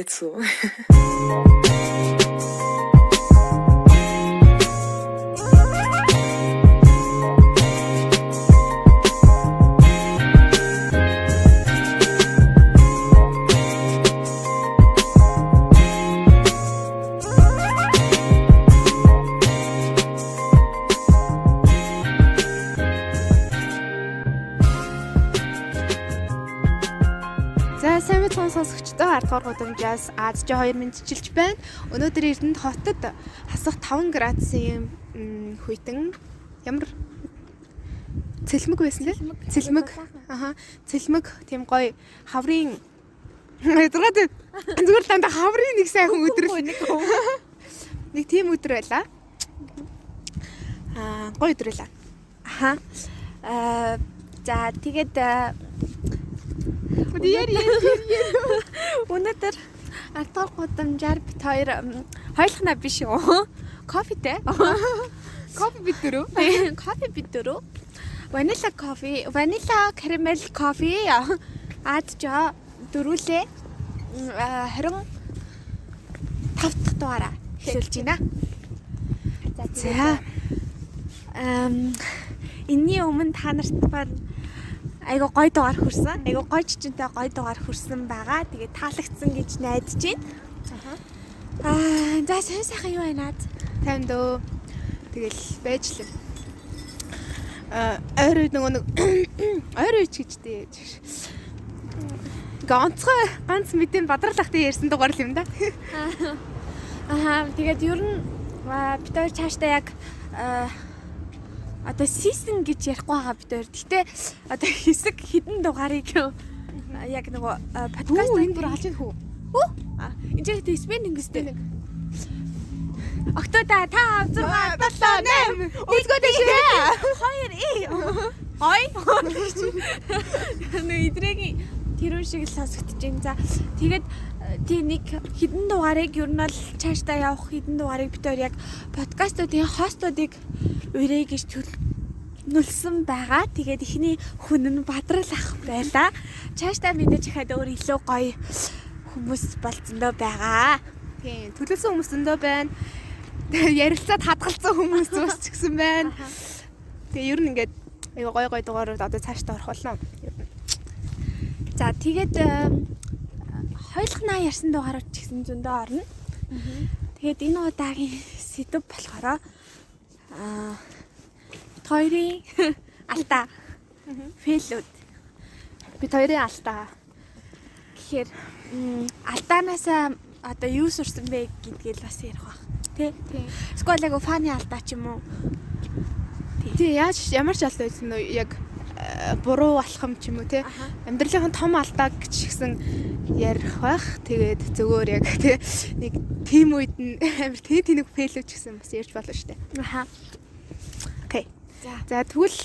гайцүү. сонсогчдоо дугаар гудамжаас Аз Ж 2 мэдчилж байна. Өнөөдөр Эрдэнэт хотод хасах 5 градусын хүйтэн ямар цэлмэг байсан лээ. Цэлмэг. Аха. Цэлмэг тийм гоё хаврын Эдрээд зүгээр дандаа хаврын нэг сайхан өдрөл нэг нэг тийм өдөр байлаа. Аа гоё өдөр байлаа. Аха. Аа за тэгээд Яар яар. Өнөөдөр ардгаар гудамжаар бит хоёр хойлохна биш үү? Кофетэй. Кофе бит дөрөв. Кофе бит дөрөв. Ванила кофе, ванила карамел кофе аад жоо дөрүүлээ. 25 дахь дугаараа хэлж байна. За. Эм энэний өмнө та нарт байна айгу гой дугаар хүрсэн. Айгу гой чичэнтэй гой дугаар хүрсэн байгаа. Тэгээд таалагдсан гэж найдаж байна. Аа, за сайн сайхан юу байна? Танд өө. Тэгэл байж л. Аа, ойр нөгөө нэг ойр үед ч гэжтэй. Ганцхан ганц мэдэн бадралахтай ярьсан дугаар л юм да. Аа, тэгээд ер нь бид хоёр цаашдаа яг аа одоо season гэж ярихгүй байгаа бид хоёр. Гэтэ одоо хэсэг хідэн дугаарыг яг нөгөө подкаст энэ бүр алж хүү. Хөө? А энэ жигт спен ингэстэй. Октода 5 6 7 8 Үзгөөд шээ. 2 и. Ой. Нэг идрэгийн тэрүүн шиг л сонсогдож байна. За тэгээд тий нэг хідэн дугаарыг ер нь бол цаашдаа явах хідэн дугаарыг бид хоёр яг подкастуудын хостуудыг өрөө гэж нүлсэн байгаа. Тэгээд ихний хүн нь бадрал ах байла. Цаашдаа мэдээж хаад өөр илүү гоё хүмүүс болцсондоо байгаа. Тийм төлөвсөн хүмүүс зөндөө байна. Ярилцаад хадгалсан хүмүүс бас ч гэсэн байна. Тэгээ ер нь ингээд гоё гоё дугаарууд одоо цаашдаа орох болно. За тэгээд хойлохнаа ярьсан дугаарууд ч гэсэн зөндөө орно. Тэгээд энэ удаагийн сэдв болохоор аа хоёрын алдаа фейлүүд бид хоёрын алдаа гэхээр алдаанаас одоо юу сурсан бэ гэдгийг бас ярих бах. Тий. Эсвэл яг фаны алдаа ч юм уу. Тий яаж ямар ч алдаа байсан нь яг буруу алхам ч юм уу те амьдралын том алдаа гэж гисэн ярих байх. Тэгээд зөвөр яг те нэг тим үед нь амар тэг тэнэг фейлүү ч гэсэн бас ярьж болно дээ. Аха. Окей. За. Тэгвэл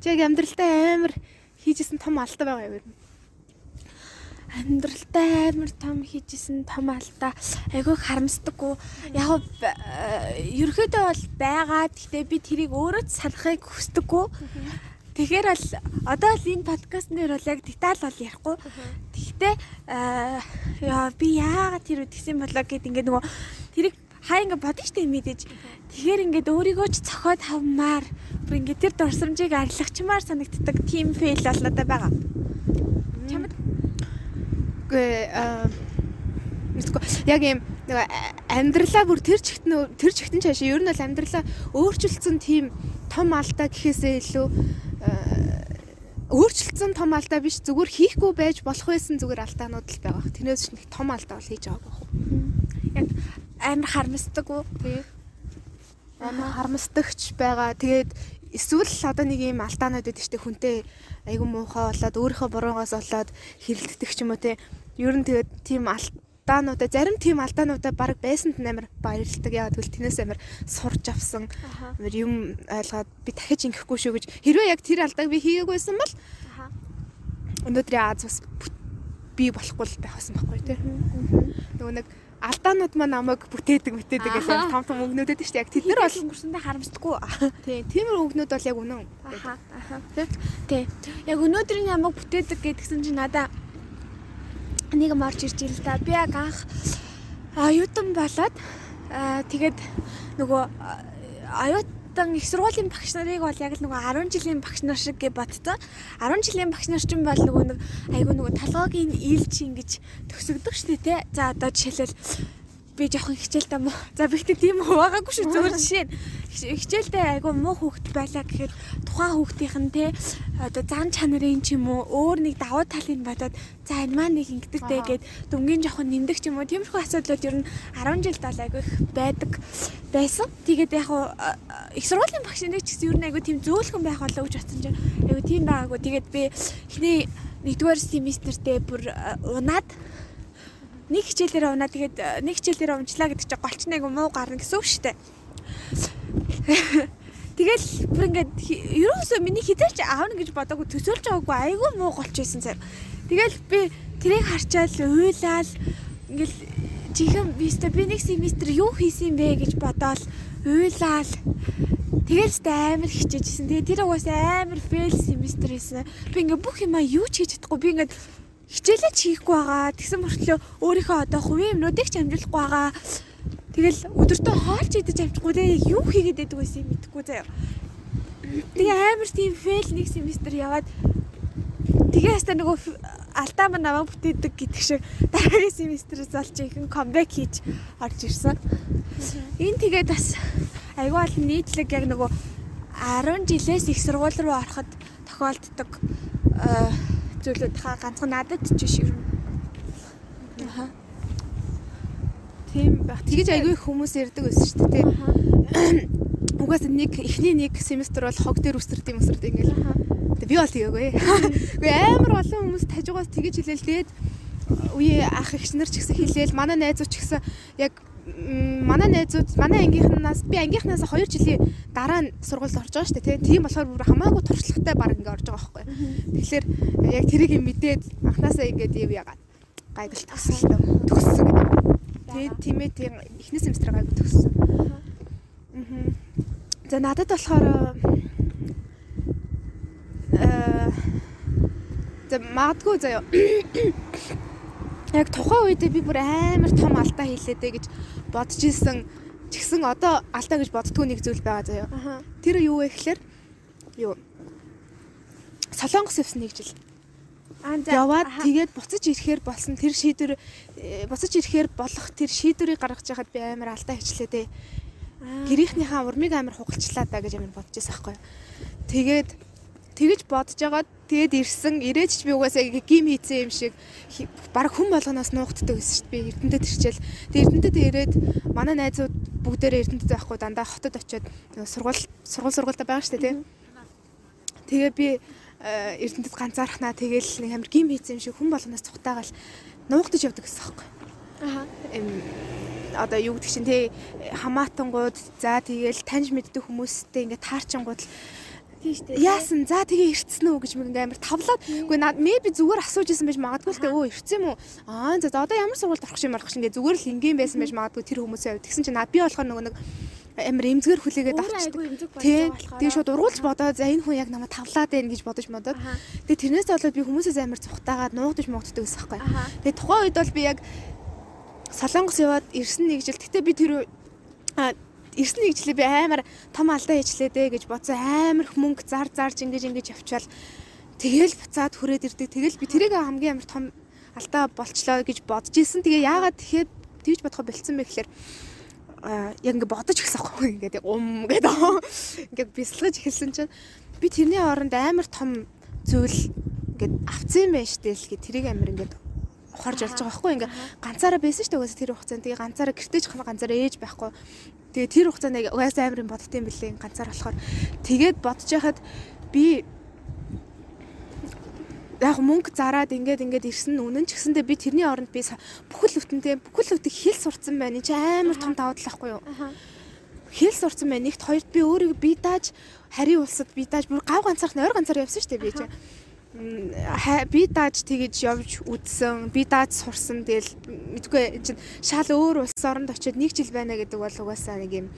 чи яг амьдралдаа амар хийжсэн том алдаа байгаа юм. Амьдралдаа амар том хийжсэн том алдаа айгүй харамсдаггүй. Яг ерөөдөө бол байгаа. Гэхдээ би тэрийг өөрөө санахыг хүсдэггүй. Тэгэхээр бол одоо л энэ подкаст нэр бол яг деталь бол ярихгүй. Тэгэхдээ яа би яагаад тэр үтгсэн болоо гэд ингээд нөгөө тэрийг хаа ингээд бодно штэ мэдээж. Тэгэхээр ингээд өөрийгөө ч цохоод хавмаар бүр ингээд тэр дурсамжийг арилгачмаар санагддаг тим фейл бол надад байгаа. Чамд гэ аа яг юм нөгөө амьдралаа бүр тэр чигтэн тэр чигтэн цаашаа ер нь бол амьдралаа өөрчилсөн тийм том алдаа гэхээсээ илүү өөрчлөлтсөн том алдаа биш зүгээр хийхгүй байж болох байсан зүгээр алдаанууд л байгаа. Тэрнээс нэг том алдаа бол хийж байгаа байх. Яг амар харамсдаг уу? Тий. Амар харамсдагч байгаа. Тэгээд эсвэл одоо нэг юм алдаанууд байдаг штеп хүнтэй айгу муухай болоод өөрийнхөө буруугаас болоод хэрэлддэг ч юм уу те. Ер нь тэгээд тийм алдаануудаа зарим тийм алдаануудаа баг байсанд амар баярлдаг. Яагаад гэвэл тэрнээс амар сурж авсан. Амар юм ойлгоод би дахиж ингэхгүй шүү гэж. Хэрвээ яг тэр алдааг би хийгээгүйсэн бол өнөөдрийн Аз бас би болохгүй л байх байсан байхгүй тий. Нөгөө нэг алдаанууд маань намайг бүтээдэг бүтээдэг гэж том том өгнөдөд шүү дээ. Яг тэд нар бол өнгөрсөндөө харамсдаггүй. Тий, тиймэр өгнөд бол яг үнэн. Аха, аха. Тий. Яг өнөөдрийн ямаг бүтээдэг гэдгсэн чинь надаа нэг юм орж ирж ил та. Би яг анх оюутан болоод тэгээд нөгөө оюутан их сургуулийн багш нарыг бол яг л нөгөө 10 жилийн багш нар шиг гэж бодцоо. 10 жилийн багш нар ч юм бол нөгөө нэг айгу нөгөө толгойн ийлж ингэж төсөгдөг штэ тий. За одоо жишээлбэл би жоохон хичээлтэй муу. За бихтэй тийм байгаагүй шүү зөвөр жишээ нь. Хичээлтэй айгу муу хүүхэд байлаа гэхэд тухайн хүүхдийнх нь те одоо зан чанарын ч юм уу өөр нэг давуу талыг бодоод за энэ маань нэг ингэдэгтэй гэд дүнгийн жоохон нэмдэг ч юм уу. Тиймэрхүү асуудлууд ер нь 10 жилд бол айгу их байдаг байсан. Тэгээд яг их сургуулийн багш нэг ч гэсэн ер нь айгу тийм зөөлхөн байх болоо гэж бодсон чинь айгу тийм байгаагүй. Тэгээд би эхний нэгдүгээр семестртээ бүр унаад нэг хичээлээр унаа тэгээд э, нэг хичээлээр унчлаа гэдэг чинь голч нэг муу гарна гэсэн үг шүү дээ. Тэгэл бүр ингээд ерөөсөө миний хизээч аавна гэж бодоагүй төсөөлж байгаагүй айгүй муу голч байсан цаа. Тэгэл би тэрийг харчаал уйлал ингээл чихэн бистэ би нэг семестр юу хийсэн бэ гэж бодоол уйлал Тэгэл сте амар хичээжсэн. Тэгээ тэр угаасаа амар фейл семестр хийсэн. Би ингээ бүх юмаа юу ч хийж чадахгүй. Би ингээ хичээлээ ч хийхгүй байгаа. Тэгсэн мөртлөө өөрийнхөө одоо хувийн юмнуудыг ч амжуулахгүй байгаа. Тэгэл өдөртөө хоолч идэж амжихгүй те юу хийгээд байдаг байсан юм мэдэхгүй заяа. Тэгээ амар тийм фейл нэг семестр яваад тэгээ хаста нөгөө алдаа мань намайг бүтээдэг гэдэг шиг дараагийн семестрээс олж ихэн камбэк хийж орж ирсэн. Энэ тэгээд бас айгүй бол нийтлэг яг нөгөө 10 жилээс их сургууль руу ороход тохиолддог зүйлүүд хаа ганцхан надад ч биш юм. Аха. Тийм баг. Тэгэж айгүй хүмүүс ярьдаг байсан шүү дээ. Угаас нэг эхний нэг семестр бол хог дээр үсэрд юм үсэрд ингээл. Тэг би бол тэгээгүй. Үгүй амар олон хүмүүс тажигаас тэгэж хэлээл тэгээд үе ах эгч нар ч гэсэн хэлээл манай найзууд ч гэсэн яг манай найзууд манай ангийнхнаас би ангийнхнаас 2 жилийн дараа сургуульд орж байгаа шүү дээ тийм болохоор бүр хамаагүй туршлагатай баг ингээ орж байгаа байхгүй. Тэгэхээр яг тэрийг мэдээд анханасаа ингээд яв ягаад гайдал тасалтай төгссөн гэдэг. Тэгээд тиймээ тийм эхний семестр гайгүй төгссөн. Аа. За надад болохоор э за магадгүй заяа яг тухайн үедээ би бүр амар том алдаа хийлээдэ гэж бодож исэн ч гэсэн одоо алдаа гэж боддгоо нэг зүйл байгаа заяа. Тэр юу вэ гэхээр юу Солонгос явсан нэг жил. Яваад тэгээд буцаж ирэхээр болсон тэр шийдвэр э, буцаж ирэхээр болох тэр шийдвэрийг гаргаж яхад би амар алдаа хийчлээ дээ. Гэрийнхнийхээ урмыг амар хугалчлаа даа гэж амар бодож байсан байхгүй. Тэгээд тэгэж бодож агаад тэгээд ирсэн ирээд ч би угаасаа гим хийцэн юм шиг баг хүн болгоноос нуугддаг гэсэн шүү дээ. Би Эрдэнэтэд ирчээл. Тэгээд Эрдэнэтэд ирээд манай найзууд бүгдээрээ Эрдэнэтэд байхгүй дандаа хотод очиод сургууль сургууль сургуультай байгаа шүү дээ, тийм. Тэгээ би э, Эрдэнэтэд ганцаархнаа тэгээл нэг амар гим хийцэн юм шиг хүн болгоноос цухтаагаал нуугдаж явдаг гэсэн байхгүй. Аа. Одоо юу гэдэг чинь тий хамаатангууд за тэгээл таньж мэддэг хүмүүстэй ингээд таарчингууд л Тийм шүү дээ. Яасан? За тэгээ ирцэн үү гэж мэгэн амар тавлаад. Үгүй наад maybe зүгээр асууж исэн байж магадгүй л дээ. Өө ирцэн юм уу? Аа за одоо ямар сургуульд орох юм марах шин гэ зүгээр л ингийн байсан байж магадгүй тэр хүмүүсээ авд. Тэгсэн чинь наа би болохоор нөгөө нэг амар эмзгэр хүлээгээд авчихдаг. Тэгээ шууд ургуулж бодоод за энэ хүн яг намайг тавлаад байна гэж бодож модод. Тэгээ тэрнээс болоод би хүмүүсээс амар цухтаагаад нуугдаж муугддаг гэсэн байхгүй. Тэгээ тухайн үед бол би яг Солонгос яваад ирсэн нэг жил. Гэтэ би тэр ирсэн нэг жилээ би амар том алдаа хийчлээ дээ гэж бодсон. Амар их мөнгө зар зарж ингэж ингэж явчвал тэгэл буцаад хүрээд ирдэг. Тэгэл би тэрийг хамгийн амар том алдаа болчлоо гэж бодож исэн. Тэгээ яагаад тэгэхээр тэгж бодохо бэлдсэн бэ гэхээр яг ингээ бодож эхэлсэн байхгүй ингээд ум гэдэг ингээд бясалгаж эхэлсэн чинь би тэрний оронд амар том зүйл ингээд авцсан байж тэл гэ. Тэрийг амар ингээд ухаарж олж байгаа байхгүй ингээ ганцаараа байсан шүү дээ тэр хугацаанд. Тэгээ ганцаараа гэртээ ч хана ганцаараа ээж байхгүй Тэгээ тэр хугацаанд угаасаа амарын бодт юм бэлээ ганцаар болохоор тэгээд бодож яхад би яг мөнгө зараад ингээд ингээд ирсэн үнэн ч гэсэндээ би тэрний оронд би бүхэл бүтэнтэй бүхэл бүтэг хэл сурцсан байна. Энд амар том давуу тал байхгүй юу? Хэл сурцсан байна. Нэгт хоёрт би өөрийгөө би дааж харийн улсад би дааж бүр гав ганцаарх нойр ганцаар явсан шүү дээ би чинь би дааж тэгэж явж үдсэн би дааж сурсан тэгэл мэдгүй чинь шал өөр улс оронд очиод нэг жил байна гэдэг бол угаасаа нэг юм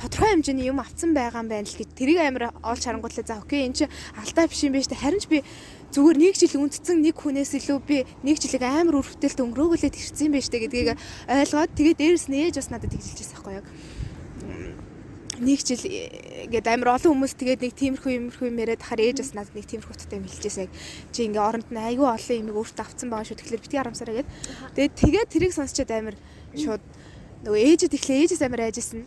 тодорхой хэмжээний юм авцсан байгаа юм байна л гэж тэрийг амар олж харангуутлаа за окей эн чи алдаа биш юм байна штэ харин ч би зүгээр нэг жил үндцэн нэг хүнээс илүү би нэг жилиг амар өрөвдөлт өнгөрөөгөлээд ирсэн юм байна штэ гэдгийг ойлгоод тэгээ дээрэс нь ээж бас надад тэгжилж байсан байхгүй яг нэг жил ингээд амар олон хүмүүс тэгээд нэг тиймэрхүү юмэрхүү юм яриад хахаар ээж бас надад нэг тиймэрхүү утгатай юм хэлжээсэй. Чи ингээ оронд нь айгүй олон юм өөртөө авцсан байгаа шүү. Тэгэхээр битгий харамсараа гээд. Тэгээд тэгээд тэрийг сонсчод амар шууд нөгөө ээжэд ихлэ ээжээс амар айжсэн.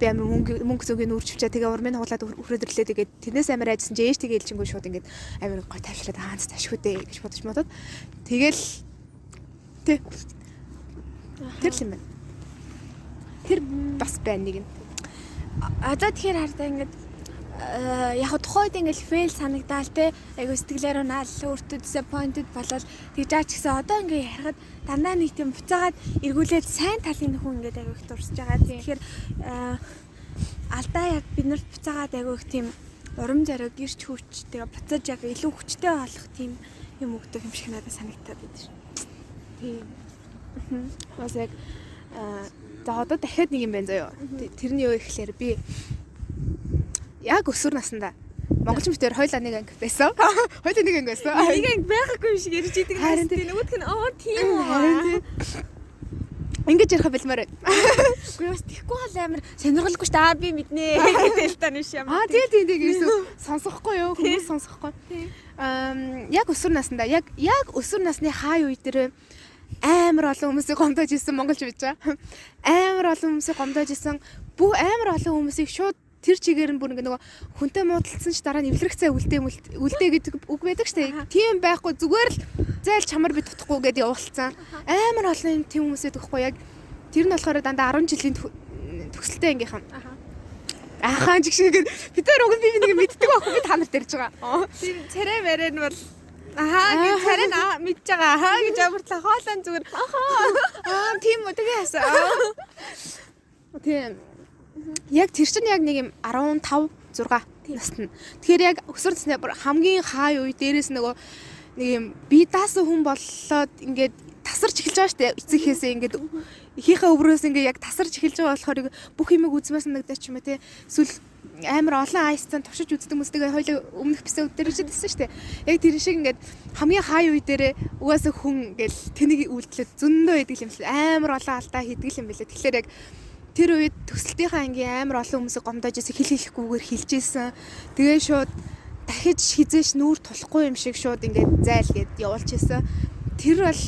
Би амар мөнгө мөнгө зүгийн үрчвчээ тэгээ урмын хуулаад өрөөдөрлөө тэгээд тэрнээс амар айжсэн чи ээж тэгээ хэлчихгүй шууд ингээд амар гой тавшраад хаанц ташгүй дээ гэж бодож бодоод тэгэл тэ тэр л юм байна. Тэр бас байна нэг нь одоо тэгэхээр хардаа ингээд э, яг тухайд ингээд фейл санагдаал те айгу сэтгэлээр унаал өөртөө disappointed болол тэгж аач гэсэн одоо ингээд ярихад дандаа нэг тийм буцаагаад эргүүлээд сайн талын хүн ингээд айгу их дурсаж байгаа. Тэгэхээр э, алдаа яг бид нарт буцаагаад айгу их тийм урам зориг гэрч хүч тэгээ буцааж яг илүү хүчтэй болох тийм юм өгдөг юм шиг надад санагтаад байдаг шин. Тийм. Бас яг э, За одоо дахиад нэг юм байна заяа. Тэрний юу ихлээр би яг өсвөр насндаа Монголчин битээр хоёулаа нэг анги байсан. Хоёулаа нэг анги байсан. Нэг анги байхгүй юм шиг ярьж идэг. Харин тийм нөгөөх нь оо тийм үү. Ингэж ярих бэлмээр байна. Үгүй бас тийхгүй бол амар сонирхолгүй шүү дээ. Аа би мэднэ гэдэг та нэш юм. Аа тий тий тий гэсэн сонсохгүй юу? Хүмүүс сонсохгүй. Аа яг өсвөр наснда яг яг өсвөр насны хаа үе дээр амар олон хүмүүсийг гомдоож исэн монголч байж байгаа. Амар олон хүмүүсийг гомдоож исэн бүх амар олон хүмүүсийг шууд тэр чигээр нь бүр ингээ нөгөө хүнтэй муудалцсан ч дараа нь эвлэрхцээ үлдээ үлдээ гэдэг үг байдаг штэ. Тийм байхгүй зүгээр л зайл чамар би тутахгүй гэдээ явуулсан. Амар олон тийм хүмүүсээ төгөхгүй яг тэр нь болохоор дандаа 10 жилийн төгсөлтэй ангийнхан. Ахаан чиг шиг бид нар уг би нэг мэддэг байхгүй би та нарт ярьж байгаа. Тэр царай мэрэн бол Ахаа би царай аа мэдж байгаа. Ахаа гэж амартлаа хоолон зүгээр. Ахаа. Аа тийм үү тэгээ яасан. Тийм. Яг тэр чинь яг нэг юм 15 6 насна. Тэгэхээр яг өсвөр насны хамгийн хай үе дээрээс нөгөө нэг юм би даасан хүн боллоод ингээд тасарч эхэлж байгаа шүү дээ. Эцэгхээсээ ингээд ихийнхээ өврөөс ингээд яг тасарч эхэлж байгаа болохоор бүх юмыг үзмээс нэгдэж юм уу те. Эсвэл амар олон айсцан туршиж үздэг хүмүүстэйгээ хоёул өмнөх эпизод дээр ч хэлсэн шүү дээ. Яг тэр шиг ингээд хамгийн хай үе дээрээ угаасаа хүн ингээл тэнийг үйлдэлээ зөндөө идэг юм шиг амар олон алдаа хийдэг юм билээ. Тэгэхээр яг тэр үед төсөлтийнхаа ангийн амар олон хүмүүсийг гомдоож ирсэн хэл хэлэхгүйгээр хилжсэн. Тэгээ шууд дахиж хизээш нүүр тулахгүй юм шиг шууд ингээд зайл гээд явуулж ирсэн. Тэр бол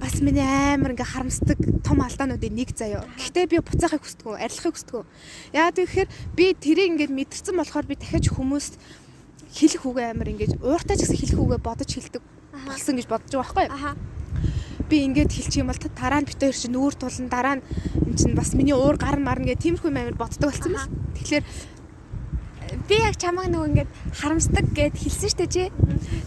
бас миний амар ингээ харамсдаг том алдаануудын нэг заяа. Гэхдээ би буцаахыг хүсдэг, арилахыг хүсдэг. Яагаад гэвэл би тэрийг ингээд мэдэрсэн болохоор би дахиад хүмүүст хэлэх үгээ амар ингээд ууртаа ч гэсэн хэлэх үгээ бодож хэлдэг болсон гэж бодож байгаа байхгүй юу? Би ингээд хэлчих юм бол дараа нь бит хоёр чинь нүүр тулан дараа нь эн чинь бас миний уур гар марна гэх тиймэрхүү амар боддог болсон байна. Тэгэхээр би яг чамаг нөгөө ингээд харамсдаг гэд хэлсэн штэ чи.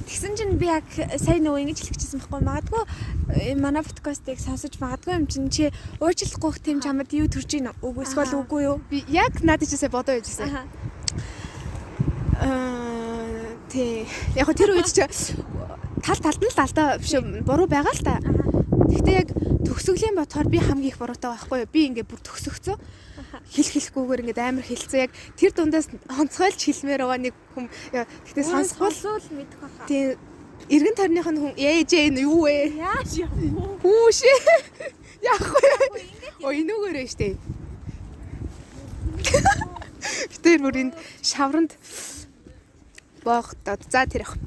Тэгсэн чинь би яг сая нөгөө ингэж хэлчихсэн байхгүй магадгүй э, манай подкастыг сонсож магадгүй юм чинь чи уучлахгүй тийм чамд юу төрж ийн үгүй эсвэл үгүй юу? Би яг надад ч гэсэн бодоо яжсэн. Аа тий. Яг тэр үед чи тал талд нь л алдаа биш буруу байгаа л та. Гэхдээ яг төгсгөлийн ботхоор би хамгийн их буруутай байхгүй юу? Би ингээд бүр төгсөгцөө хэл хэлэхгүйгээр ингээд амар хэлцээ яг тэр дундаас онцгойлж хэлмээр байгаа нэг хүм гэхдээ сонсгол мэдэх баха. Тийм эргэн тойрных нь хүн ээж энэ юу вэ? Яаж яах вэ? Хүүш. Яах вэ? Оо энүүгээрээ штэ. Тэр бүр энд шавранд боогдоод за тэр явах.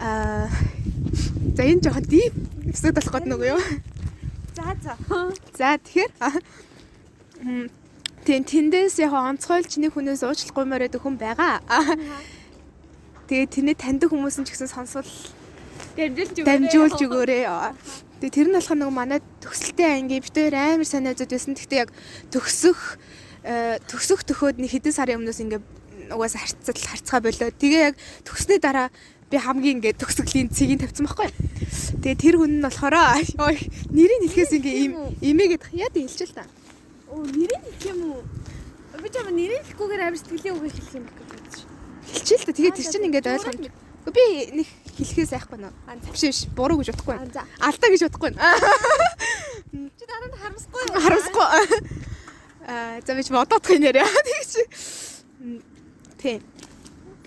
Аа за энэ жоохон дип эсэд болох гээд нөгөө юу? За за. За тэгэхээр Тийм тэндээс яг онцгойлж нэг хүнээс уучлахгүймээр байдаг хүн байгаа. Тэгээ тэрний таньдаг хүмүүс нь ч гэсэн сонсвол дамжуулж өгөөрэй. Тэгээ тэр нь болох нэг манай төгсөлтийн анги битээр амар сайн найзууд байсан. Гэхдээ яг төгсөх э, төгсөх төхөөд нэг хэдэн сарын өмнөөс ингээ угаасаа харьцал харьцгаа болоод тэгээ яг төгснөө дараа би хамгийн ингээ төгсгөлийн цэгийг тавьсан байхгүй. Тэгээ тэр хүн нь болохоор нэрийг хэлэхээс ингээ им имээгээд яа дээ хэлчихэл та. Оо нэрийг хэлэх юм уу? Би ч юм нэрийг хэлэхгүйгээр амар сэтгэлийн үгийг хэлэх юм гэж бодож. Хэлчихээ л та. Тэгээд тэр чинь ингээд ойлгоно. Би нэг хэлэхээ сайхгүй нөө. Биш биш буруу гэж бодохгүй. Алдаа гэж бодохгүй. Чи дараа нь харамсахгүй. Харамсахгүй. Аа за би ч бодоодох юм яриа. Тэгэж. Тий.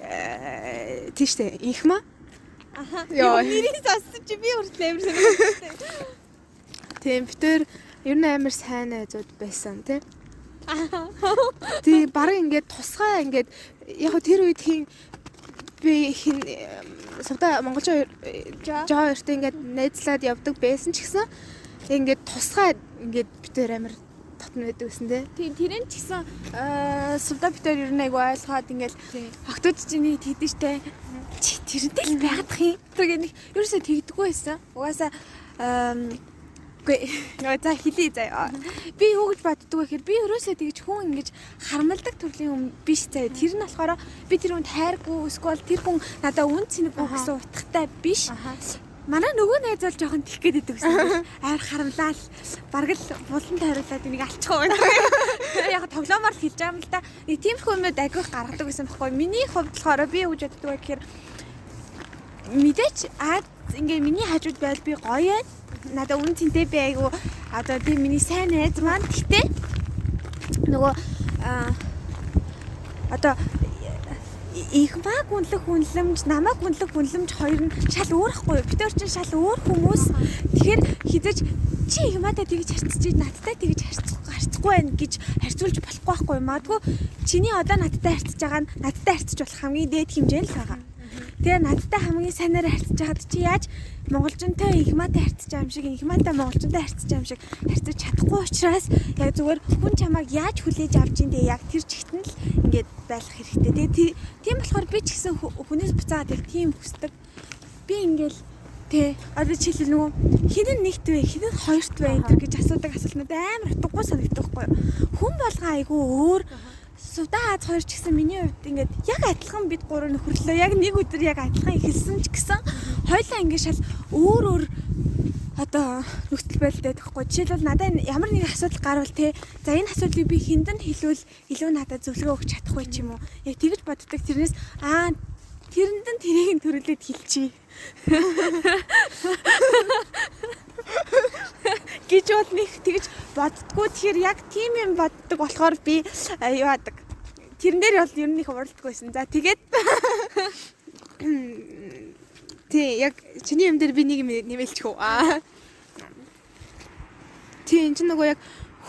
Э тийштэй их ма. Аха. Йоо. Нэрийг сонссон чи би хүртэл амар сонирхолтой. Тийм битэр ер нь амар сайн найзууд байсан тий. Тий баг ингээд тусгай ингээд яг тэр үед хин би хин сувда монголчууд Жоо. өртөө ингээд найзлаад явдаг байсан ч гэсэн ингээд тусгай ингээд битэр амар татна байдаг гэсэн тий. Тийм тэрэн ч гэсэн сувда битэр ер нь айгу ойлгоод ингээл Тий. Октод чиний тэгдэж штэ. Чи тэрнтэй л байгаадах юм. Тэр нэг ерөөсөө тэгдэггүй байсан. Угаасаа ам Гүй яа за хэлий заяа. Би юу гэж боддөг вэ гэхээр би ерөөсөө тэгж хүн ингэж харамлдаг төрлийн хүн биш заяа. Тэр нь болохоор би тэр хүнд хайргүй эсвэл тэр хүн надад үн цэнэггүй гэсэн утгатай биш. Манай нөгөө найз бол жоохон тэлэх гээд идэг гэсэн. Амар харамлал. Бараг л булан тойруулаад энийг алчих уу. Яг тоглоомоор л хэлж байгаа юм л да. Нэг тиймэрхүү юмуд агиох гаргадаг гэсэн байхгүй. Миний хувьд болохоор би боддог вэ гэхээр мэдээч аа ингээ миний хажууд байл би гоё ээ. Надаа үн цэнтэй би айгу одоо тийм миний сайн найз маань гэтээ нөгөө одоо их баг үнэлэх үнэлэмж, намайг үнэлэх үнэлэмж хоёр нь шал өөр хгүй. Бид нар чинь шал өөр хүмүүс. Тэгэхээр хизэж чи юмадаа тэгж харцчих, надтай тэгж харцах харцахгүй байх гэж харьцуулж болохгүй байхгүй. Магадгүй чиний одоо надтай харцаж байгаа нь надтай харцаж болох хамгийн дээд хэмжээ л байгаа. Тэгээ надтай хамгийн сайнаар харьцаж байгаад чи яаж монголчонтой игматай харьцаж байгаа юм шиг игматай монголчонтой харьцаж байгаа юм шиг харьцаж чадахгүй учраас яг зүгээр хүн чамайг яаж хүлээж авч ин дээ яг тэр чигтэн л ингээд байх хэрэгтэй. Тэгээ тий- тийм болохоор би ч гэсэн хүнээс буцаагаад яг тийм хүсдэг. Би ингээл Тэ одоо жишээлбэл нөгөө хинэн нэгт вэ хинэн хоёрт вэ энэ гэж асуудаг асуултууд амар утгагүй санагддаг байхгүй юу? Хүн болгоо айгүй өөр Суда Аз хоёр ч гэсэн миний хувьд ингээд яг адилхан бид гурав нөхөрлөө. Яг нэг өдөр яг адилхан эхэлсэн ч гэсэн хоёлаа ингээд шал өөр өөр одоо нөхцөл байдалтай байхгүй. Жишээлбэл надад ямар нэг асуудал гарвал те за энэ асуудлыг би хинд нь хэлвэл илүү надад зөвлөгөө өгч чадах вэ ч юм уу. Яг тэгж боддог. Тэрнээс аа тэрэнд нь тэрийг нь төрүүлээд хэлчихье. гэж бол нэг тэгж боддгоо тэгэхээр яг тийм юм боддог болохоор би а, юу яадаг тэрэн дээр бол ер нь их уралдаггүй байсан за тэгээд Тий яг чиний юм дээр би нэг юм нэмэлчих үү. Аа. Тий энэ ч нөгөө яг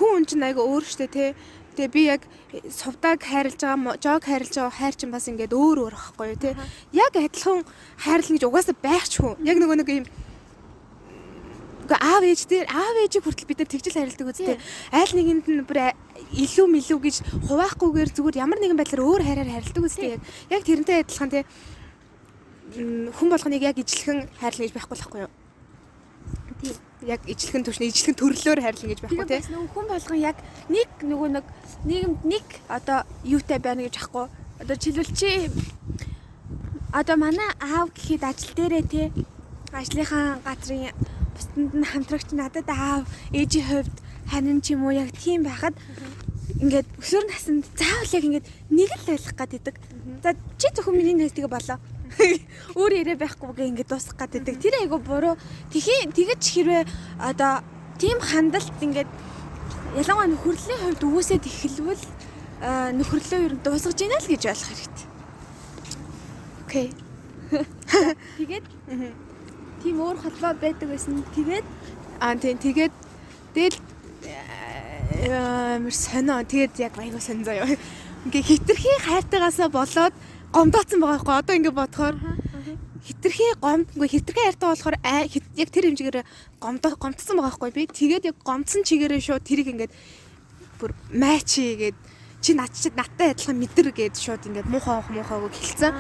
хүн чинь айгаа өөр штэ тий. Тэгээ би яг сувдаг хайрлаж байгаа, жог хайрлаж байгаа хайр чинь бас ингээд өөр өөр байхгүй юу тий. Яг адилхан хайрлах гэж угаасаа байх ч хүн. Яг нөгөө нэг юм Гэхдээ аав ээж дээр аав ээжийг хүртэл бид нар тэгжил хайрладаг үстэй. Айл нэгэнд нь бүр а- илүү мэлүү гэж хуваахгүйгээр зүгээр ямар нэгэн байдлаар өөр хайраар хайрладаг үстэй. Яг яг тэрнтэй адилхан тий хүн болгоныг яг ижлэхэн хайрлах гэж байхгүй л байхгүй юу? Тийм. Яг ижлэхэн төвшний ижлэхэн төрлөөр хайрлах гэж байхгүй тий. бас нөгөө хүн болгон яг нэг нөгөө нэг нийгэмд нэг одоо юутай байна гэж ахгүй одоо жишээлбэл чи одоо манай аав гэхэд ажил дээрээ те ажлынхаа газрын бусдад нь хамтрагч надад аав ээжийн хувьд харин ч юм уу яг тийм байхад ингээд өсвөр наснд заавал яг ингээд нэг л байх гэдэг. За чи зөвхөн миний найзтайг болоо. Өөр яриа байхгүй гээ ингээд дуусгах гэдэг. Тэр айгу буруу. Тэхий тэгэж хэрвээ одоо тийм хандалт ингээд ялангуяа нөхөрлийн хувьд үгүйсэд эхэлвэл нөхөрлөө ер нь дуусгаж ийна л гэж ойлгох хэрэгтэй. Окей. Тэгээд тийм өөр холбоо байдаг байсан. Тэгээд Аа тийм тэгээд тэгэл амар сонио. Тэгээд яг аягүй сонь заяа. Ингээ хитрхи хайртайгаасаа болоод гомдооцсон байгаа байхгүй. Одоо ингээ бодохоор хитрхи гомдгүй хитрхи хайртай болохоор яг тэр хэмжээгээр гомдоо гомдсон байгаа байхгүй. Би тэгээд яг гомдсон чигээрээ шууд тэрийг ингээд бүр майчи гээд чи над чи надтай адилхан мэдэр гээд шууд ингээд муухай муухайг хэлсэн.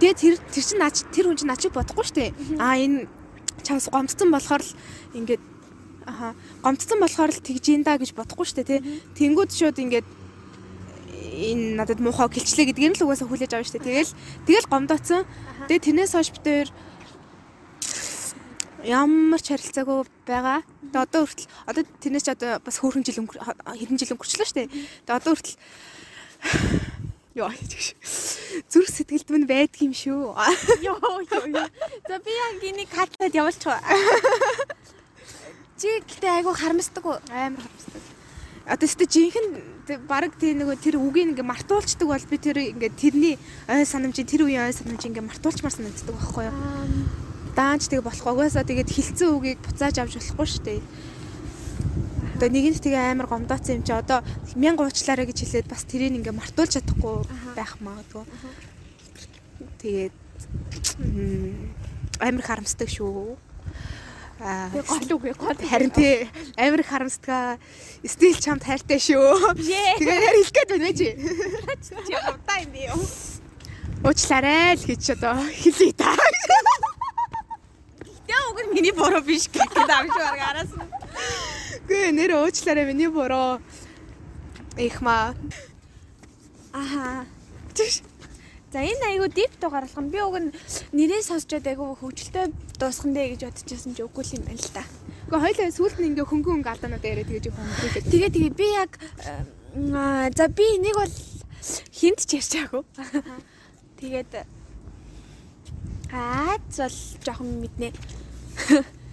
Тэгээ тэр тэр чин наач тэр хүн чин начиг бодохгүй шүү дээ. Аа энэ чамс гомдсон болохоор л ингээд аха гомдсон болохоор л тэгж ин да гэж бодохгүй шүү дээ тий. Тэнгүүд шууд ингээд энэ надад муухай гэлчлээ гэдгээр л угаасаа хүлээж авна шүү дээ. Тэгэл тэгэл гомдооцсон. Тэгээ тэрнээс хойш бид хоёр ямар ч харилцаагүй байгаа. Тэгээ одоо хүртэл одоо тэрнээс ч одоо бас хөөрхөн жил хэдэн жил өнгөрчлөө шүү дээ. Тэгээ одоо хүртэл Яа гэж. Зүрх сэтгэлд минь байдаг юм шүү. ёо ёо. За би яг энийг катлаад явуулчих. Чи гэтээ айгу харамсдаг уу? Амар харамсдаг. одоо тест жинхэнэ баг тий нөгөө тэр үгийг ингээ мартуулцдаг бол би тэр ингээ тэрний ой санамжийн тэр үеийн ой санамжийн ингээ мартуулчмаар санагддаг байхгүй юу. Даанч тэгээ болох угаасаа тэгээд хилцэн үгийг буцааж авч болохгүй шүү дээ. Одоо нэгэнд тэгээ амар гомдооцсон юм чи одоо мянга уучлаарай гэж хэлээд бас тэрийг ингээ мартуулж чадахгүй байх магадгүй. Тэгээд амар харамсдаг шүү. Аа гол үгүй гол. харин тий амар харамсдаг. Стил чамд хайртай шүү. Бишээ. Тэгээ яар хэлэх гээд байна чи. Чи яваа юм би юу? Уучлаарай л гэж одоо хэлээ та. Тэ уг нь миний буруу биш гээд авч бараг араас нь. Гүй нэр уучлаарай миний буруу. Их маа. Аха. За энэ айгу дип то гаргах нь би уг нь нэрээ сонсчод айгу хөвгөлтэй дуусхан дээ гэж бодчихсон чи үгүй юм байна л та. Гэхдээ хоёлаа сүулт нь ингээ хөнгөн хөнгө алдаанууд яриа тэгэж хөнгөлөд. Тэгээ тэгээ би яг за би нэг бол хинт ч ярьчаагүй. Тэгээд аа зол жоохон мэднэ.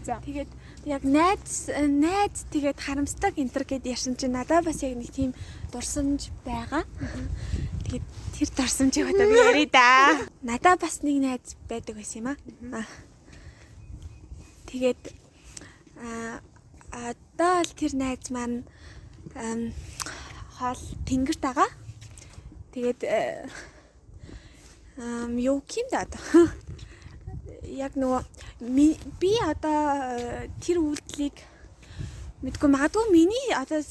За. Тэгээд яг найз найз тэгээд харамсдаг энтер гэд ярьсан чинь надад бас яг нэг тийм дурсамж байгаа. Тэгээд тэр дурсамжийг одоо би ярий да. Надад бас нэг найз байдаг байсан юм аа. Тэгээд аа одоо л тэр найз маань хоол тэнгэрт байгаа. Тэгээд э, ам юу юм да одоо. Яг нөгөө би одоо э, тэр үйлдэлийг мэдгүй магадгүй миний одоо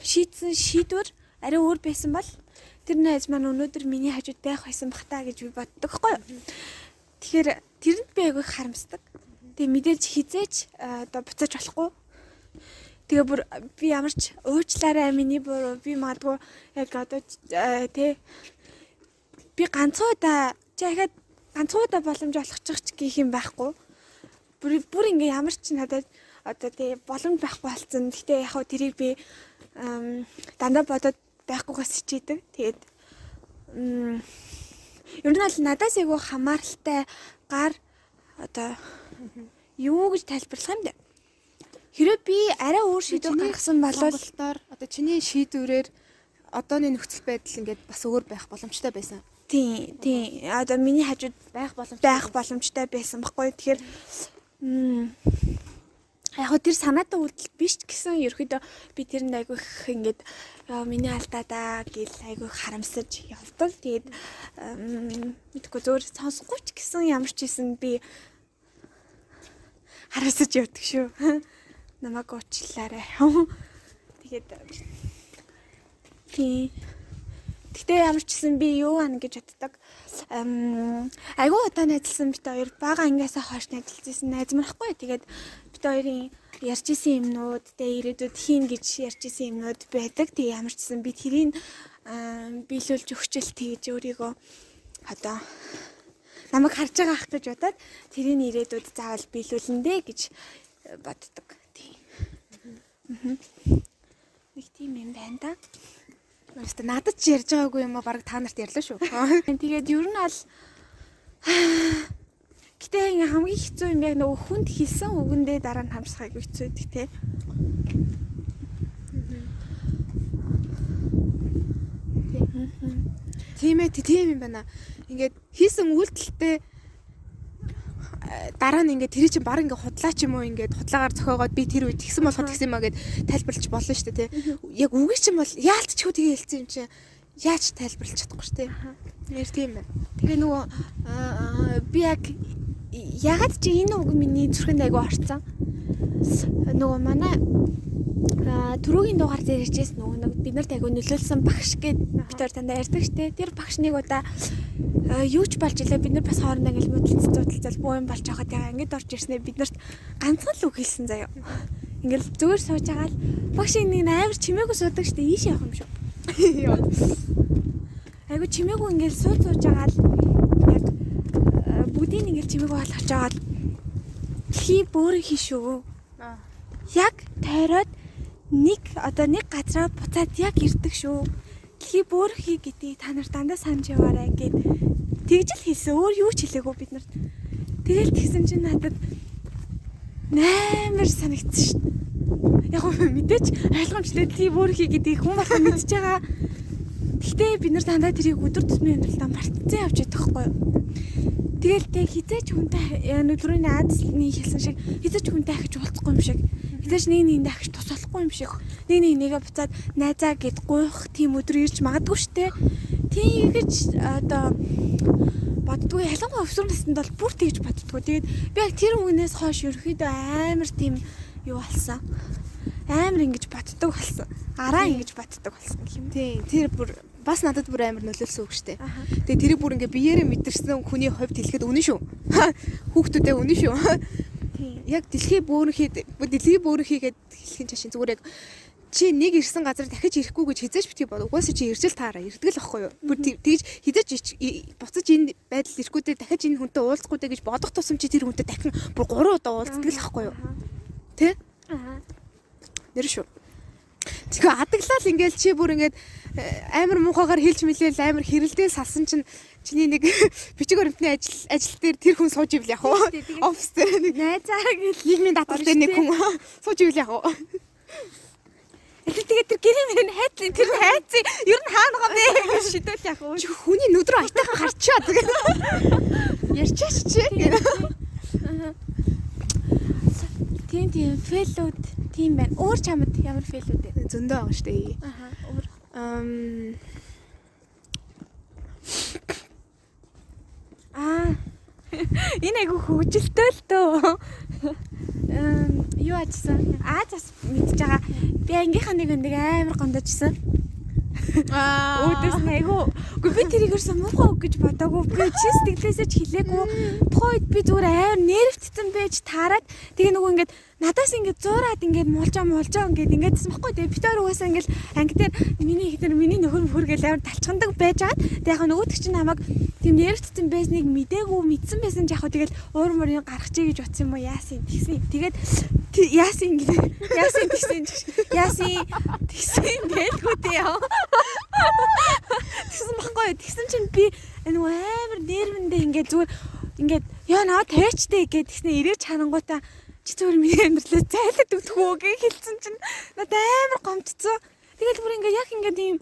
шийдсэн шийдвэр арай өөр байсан бол тэр найз маань өнөөдөр миний хажууд байх байсан бах та гэж би боддог хгүй. Тэгэхээр тэрэнд би айгүй харамсдаг. Тэгээ мэдээж хизээч э, одоо буцааж болохгүй. Тэгээ бүр би ямар ч уучлаарай миний буруу би магадгүй яг одоо э, тэ би ганцхан удаа чи ахаад ганцхан удаа боломж олгочих ч гэх юм байхгүй. Бүр бүр ингээ ямар ч надад одоо тэ боломж байхгүй болсон. Гэтэ яг хөө тэрийг би дандаа бодоод байхгүйгээс хичээдэг. Тэгээд ер нь бол надаас айгүй хамааралтай гар одоо юу гэж тайлбарлах юм бэ? Хэрэв би арай өөр шийдвэр гаргасан бол одоо чиний шийдвэрээр одооны нөхцөл байдал ингээд бас өөр байх боломжтой байсан. Тий, тий. Одоо миний хажууд Байх боломжтой. байх боломжтой байсан баггүй. Тэгэхээр яг хөө тэр санаатай үйлдэл биш ч гэсэн ерөөдөө би тэрэнд айгүй их ингээд «Яа, миний алдаа даа гэл айгүй харамсаж явдаг. Тэгээд м, мэдгүй зөөр сонсохгүй ч гэсэн ямар ч хийсэн би харамсаж явдаг шүү. Намайг уучлаарай. Тэгээд тий Гэтэ ямар ч гэсэн би юу ана гэж боддог. Ам айгуу удаа найзлсан бит хоёр бага ангиасаа хойш найзлжсэн найз марахгүй. Тэгээд бит хоёрын ярьж исэн юмнууд тэ ирээдүйд хийн гэж ярьж исэн юмнууд байдаг. Тэг ямар ч гэсэн би тэрийг биелүүлж өгчл тэгж өөрийгөө одоо намайг харж байгаа ах гэж бодоод тэрийг ирээдүйд заавал биелүүлнэ дээ гэж боддог. Тий. Мгм. Нэг тийм юм байна да. Өөртөө надад ч ярьж байгаагүй юм а баг та нарт ярьлаа шүү. Тэгээд ер нь бол гэтээ ингээ хамгийн хэцүү юм яг нөгөө хүнд хэлсэн үгэндээ дараа нь хамсах айгүй хэцүү байдаг те. Тийм ээ тийм юм байна. Ингээд хийсэн үйлдэлтэй дараа нь ингээд тэр чинь баг ингээд худлаа ч юм уу ингээд худлаагаар зохиогоод би тэр үед тэгсэн болоход тэгсэн маа гэд тайлбарлаж болно шүү дээ тий. Яг үгүй чинь бол яалтчгүй тэгээ хэлсэн юм чинь яаж тайлбарлаж чадахгүй шүү дээ. Нэр тийм байна. Тэгээ нөгөө би яг ягаад чи энэ үг миний зүрхэнд айгүй орцсон. Нөгөө манай түрүүгийн дугаар дээр ярьжсэн нөгөө нэг бид нарт айгүй нөлөөлсөн багш гэд бид хоёр дандаа ярьдаг штэ. Тэр багш нэг удаа аа, юу ч болж илээ бид нар бас хоорондоо ингээл мөдөлцөд зуудалцал буу юм болж байгаа тэгээ ангид орж ирснээр бид нарт ганцхан л үг хэлсэн заяа. Ингээл зүгээр сууж байгаа л багш нэг амар чимээгүй суудаг штэ ийш явах юм шүү. Айгу чимээгүй ингээл сууд сууж байгаа л яг э, бүгдийг ингээл чимээгүй болгож байгаа л хий бөөрө хийшүү. Аа. Яг тойроод нэг одоо нэг газараа буцаад яг ирдэг шүү. Хий бөөрө хий гэдгийг та нар дандаа санаж яваарай гэд тэгж л хэлсэн. Өөр юу ч хэлээгүй бид нарт. Тэгэл тэгсэн чинь надад наймар санагдсан шүү. яг хөө мэдээч ойлгомжтой тийм өөр хий гэдэг хүн болох мэдж байгаа. Гэхдээ бид нар дандаа тэрийг өдөр тутмын амьдралдаа мартцсан явж байдаг хгүй юу? Тэгэл тэг хизээч хүнтэй түрүүний аадсны хэлсэн шиг хизээч хүнтэй ахиж уулзахгүй юм шиг. Хизээч нэг нэгэнд ахиж тусалахгүй юм шиг. Нэг нэг нэгэ буцаад найзаа гэд гуйх тийм өдөр ирж магадгүй штэ. Тийм гэж одоо боддгүй ялангуяа өвсөр наснд бол бүр тэгж боддгүй. Тэгээд би яг тэр үгнээс хойш ерөөхдөө амар тийм юу болсон. Амар ингэж боддог болсон. Араа ингэж боддог болсон гэх юм. Тийм. Тэр бүр бас надад бүр амар нөлөөлсөн үг штэ. Тэгээ тэрийг бүр ингээ биеэрээ мэдэрсэн хүний хувьд хэлэхэд үнэн шүү. Хүүхдүүдээ үнэн шүү. Яг дэлхий бөөрнхийд дэлхий бөөрнхийгээд хэлхийн чашин зүгээр яг чи нэг ирсэн газар дахиж ирэхгүй гэж хизээж битгий бод. Угаасаа чи иржэл таараа ирдэг л байхгүй юу? Бүр тэгж хизээж буцаж энэ байдал ирэхгүйдээ дахиж энэ хүнтэй уулзахгүй гэж бодох тусам чи тэр хүнтэй дахин бүр 3 удаа уулздаг л байхгүй юу? Тэ? Аа. Нэр шүү. Тэгэхээр адаглал ингээл чи бүр ингээд э, амар муухагаар хэлж мэлээл амар хэрэлдээ салсан чинь чиний нэг бичиг баримтны ажил ажил дээр тэр хүн сууж ивэл яг уу офис дээр нэг найзаа гэж нийгмийн татвар дээр нэг хүн сууж ивэл яг уу Тэгээд тэр гэрийн хайдлын тэр хайцыг ер нь хаана байгаа бэ? Гэж шийдвэл яг уу. Хүний нүд рүү аятайхан харчаа тэгээд. Ярьчаач чи. Тийм тийм фэлүүд тийм байна. Өөр чамд ямар фэлүүд вэ? Зөндөө байгаа шүү дээ. Аха. Өөр. Ам Аа. Энэ айгу хөвгөлтэй л дөө. Эм юу ачсан? Аа зас мэдж байгаа. Би ангийнхаа нэг нэг амар гондожсэн. Аа. Өөдөөс айгу. Гэхдээ би тэрийг өрсөн муухай үг гэж бодоагүй. Би чи сэтгэлээсээ ч хэлээгүй. Тухайд би зүгээр амар нервтцэн байж таарад тэгээ нөгөө ингээд надаас ингээд зуураад ингээд муулжаа муулжаа ингээд ингээд гэсэн баггүй тэгээ битээр угаасаа ингээд анги дээр миний их дээр миний нөхөр мөхөргээл амар талчгандаг байж хаад тэгээ яг нөгөөдөг чинь намайг тийм нэрвцсэн байсныг мдээгүй мэдсэн байсан яг тэгэл уур мөрийн гаргачих гэж утсан юм уу? Яасан тэгсэн. Тэгээд яасан ингээд яасан тэгсэн яасан тэгсэн байлгүй дээ яа. Тэгсэн баггүй тэгсэн чинь би нөгөө амар нервэндээ ингээд зүгээр ингээд яа наа тээчтэй гэд тэгснэ ирээ чарангуудаа чи зүгээр миний амьдралаа зайлаад өгөх үү гэж хэлсэн чинь надад амар гомдсон. Тэгэл бүр ингээ яг ингээ тийм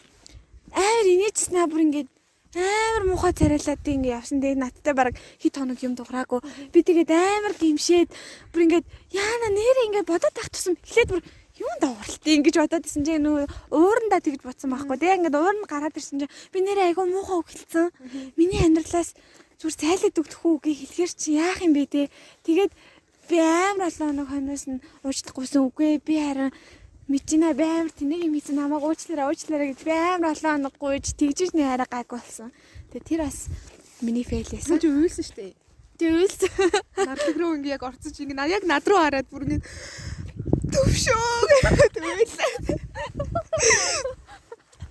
амар инээчснаа бүр ингээ амар муухай царайлаад тийм ингээ явсан. Тэгээ надтай баг хит хоног юм дуграагүй. Би тэгээд амар гимшээд бүр ингээ яана нэрээ ингээ бодоод тах тусам эхлээд бүр юун даварлтыг ингэж бодоод исэн чинь нөө уурандаа тэгж бодсон байхгүй тэгээ ингээд ууранд гараад ирсэн чинь би нэрээ айгу муухай үг хэлсэн. Миний амьдралаас зүгээр цайлаад өгөх үү гэж хэлэхэр чи яах юм бэ те. Тэгээд би амар олон хоног хойноос нь уучлахгүйсэн үгүй би харин мэдчихнэ би амар тэнийг юм хийсэн намайг уучлаарай уучлаарай гэж би амар олон хоног гуйж тэгжиж нэ хараа гайг болсон. Тэгээ тэр бас миний фейлээс. Чи уйлсан шүү дээ. Тэг уйлсан. Нардаг руу ингээ яг орцож ингээ яг над руу хараад бүр ингээ төвшөө төвлээ.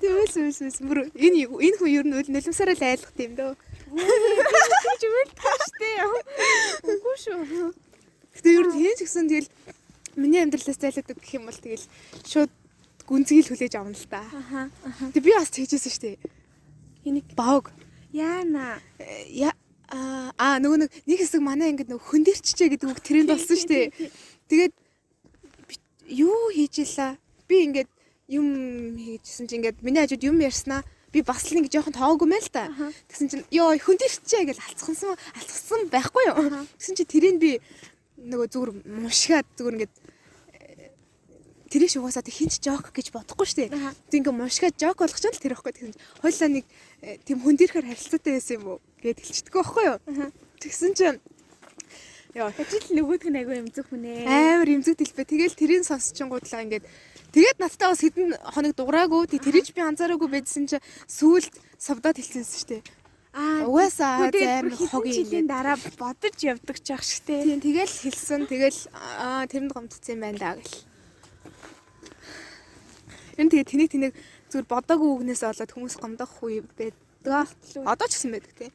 Тэвээс үс үс бүр энэ энэ хүн ер нь нөлөөсөөр л айлах юм дөө. Чи үйлдэх штэ. Үгүй шүү. Гэтэ ер нь хийн ч гэсэн тэгэл миний амьдралаас зайлаадаг гэх юм бол тэгэл шууд гүнзгийл хүлээж авна л та. Аха. Тэг би бас тэгжсэн шүү дээ. Энийг баг. Яана. Я аа нөгөө нэг нэг хэсэг манай ингэдэг нөгөө хөндөрччээ гэдэг үг тренд болсон шүү дээ. Тэгээд юу хийж илаа? Би ингээд юм хийжсэн чи ингээд миний хажууд юм ярьснаа би бас л ингэ жоохон тоогүй мэн л та. Тэгсэн чинь ёо хөндөрччээ гэж алцсан алцсан байхгүй юу? Тэгсэн чи тэрийг би нөгөө зүгээр мушгаад зүгээр ингээд тэрийг угаасаа тэг хинч жок гэж бодохгүй шүү дээ. Тэг ингээ мушгаад жок болгох ч л тэр ихгүй тэгсэн чинь хойлоо нэг э, тийм хөндөрөхөр харилцаатай байсан юм уу гэд хэлчихдэг байхгүй юу. Тэгсэн чинь Яа, ажил нөгөөдг нь айгүй эмзэг хүн ээ. Амар эмзэг дэлбэ. Тэгэл тэрийн сонсчингуудлаа ингээд тэгээд надтай бас хэдэн хоног дуграагүй. Тэг тэрийч би анзаараагүй байдсан чи сүулт савдаад хэлсэнсэн шүү дээ. Аа угаасаа зарим хогийн жилийн дараа бодож явдаг ч ах штэ. Тийм тэгэл хэлсэн. Тэгэл аа тэрэнд гомдсон юм байна даа гэл. Энэ тэгээ тэнийг тэнийг зүгээр бодоогүй үгнээс болоод хүмүүс гомдох үе байдаг. Одоо ч гэсэн байдаг тийм.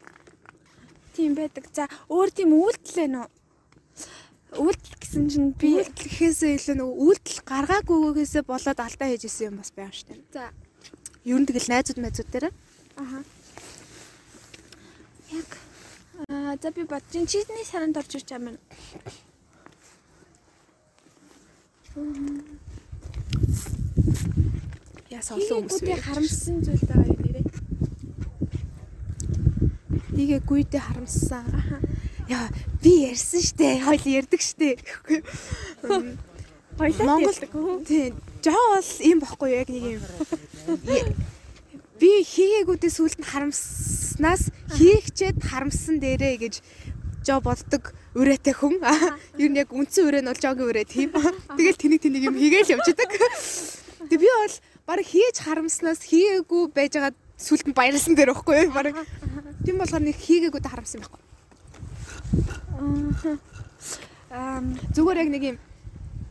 Тийм байдаг. За өөр тийм үйлдэл ээ нөө. Үйлдэл гэсэн чинь би үйлдэлхээсээ илүү нөгөө үйлдэл гаргаагүйгээсээ болоод алдаа хийж исэн юм бас байгаа штэ. За. Ер нь тэгэл найзууд найзууд дээр. Аха. Яг аа за би бодчих чидний саранд орж ирж байгаа юм. Яс олон хүмүүс Хийгээгүүдээ харамссан зүйл байгаа юм нэрээ. Нэгэ гүйдээ харамссан. Яа, би ярьсан штэ. Хойл ярьдаг штэ. Хоёлаа Монгол Монгол тий. Жоо бол юм бохгүй яг нэг юм. Би хийгээгүүдээ сүулт нь харамснаас хийгчээд харамсан дээрээ гэж жоо боддог үрээтэй хүн. Юу нь яг үндсэн үрээ нь бол жоогийн үрээ тийм. Тэгэл тэнийг тэнийг юм хийгээл явждаг. Тэг би бол баг хийж харамснаас хийгээгүй байж байгаа сүлд нь баярлсан дээр байхгүй юу? Баг тийм болохоор нэг хийгээгүүдээ харамсан байхгүй. Ам Зүгээр яг нэг юм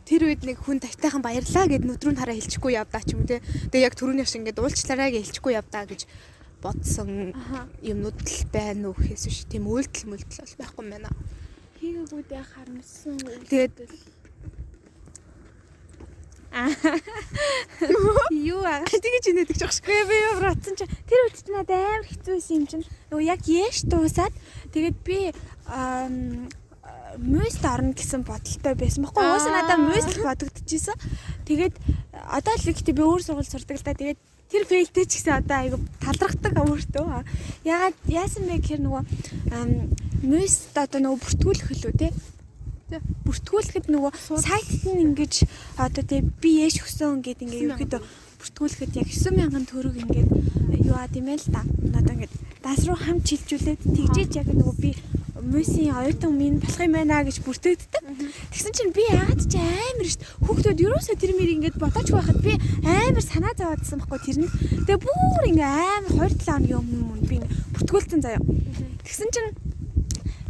тэр үед нэг хүн тавтайхан баярлаа гэд нүдрүүн хараа хэлчихгүй явдаа ч юм те. Тэгээ яг түрүүний шиг ингээд уулчлаарай гэж хэлчихгүй явдаа гэж бодсон юмнууд л байна уу гэхээс биш. Тийм үйлдэл мүлдэл бол байхгүй юм байна. хийгээгүүдээ харамссан. Тэгээд юу аа тэгэж инээдэг ч. Гэ би юу бодсон чи тэр үед ч надад амар хэцүү байсан юм чинь. Нөгөө яг яш дуусаад тэгээд би ам мөст орно гэсэн бодолтой байсан байхгүй юу? Уусаа надад мөст бодогдчихсэн. Тэгээд одоо л ихтэй би өөр сургууль сурдаг л да. Тэгээд тэр фейлтэй ч гэсэн одоо айгу талрахдаг өөртөө. Ягаад яасан бэ гэхээр нөгөө мөст одоо нөгөө бүртгүүлэх хөлөө те бүртгүүлэхэд нөгөө сайтд нь ингэж одоо тий би яш өгсөн гэд ингээ ерөөдөө бүртгүүлэхэд яг 9000 төгрөг ингээд юу аа тийм ээ л да. Одоо ингээд дас руу хамт чилжүүлээд тэгжээж яг нөгөө би мөсийн оюутан минь болох юм байна гэж бүртгэгддэг. Тэгсэн чинь би яагаад ч амар дээ. Хүүхдүүд ерөөсөө тэр мэр ингээд бодож байхад би амар санаа зовоодсан байхгүй тэр нь. Тэгээ бүр ингээ амар 2 7 хоногийн өмнө би бүртгүүлсэн заяа. Тэгсэн чинь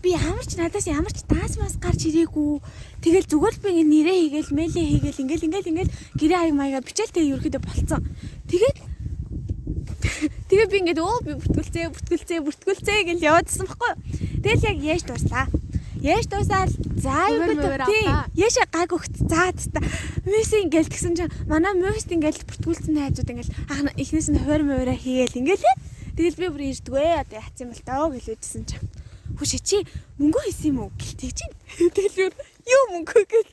би ямар ч надаас ямар ч даас мас гарч ирээгүй. Тэгэл зүгээр л би ингэ нэрээ хийгээл, мэйлээ хийгээл, ингээл ингээл ингээл гэрээ аяг маяга бичээл тэгээ ерөөхдөө болцсон. Тэгээд тэгээ би ингээд өө би бүртгүүлцээ, бүртгүүлцээ, бүртгүүлцээ гэж яваадсан байхгүй. Тэгэл яг яаш дууслаа. Яаш дуусаад за юу гэдэг тий. Яаш гаг өгт заад та. Мис ингээл тэгсэн чинь манай мөст ингээл бүртгүүлсэн хайзууд ингээл ах эхнээс нь хойр мороо хийгээл ингээл тэгэл би бүр ирдгвэ одоо яц юм бол таа гэлээдсэн чинь Хүш чи мөнгө хийсэн юм уу гэлтэй чинь. Тэгэл юу мөнгө гэл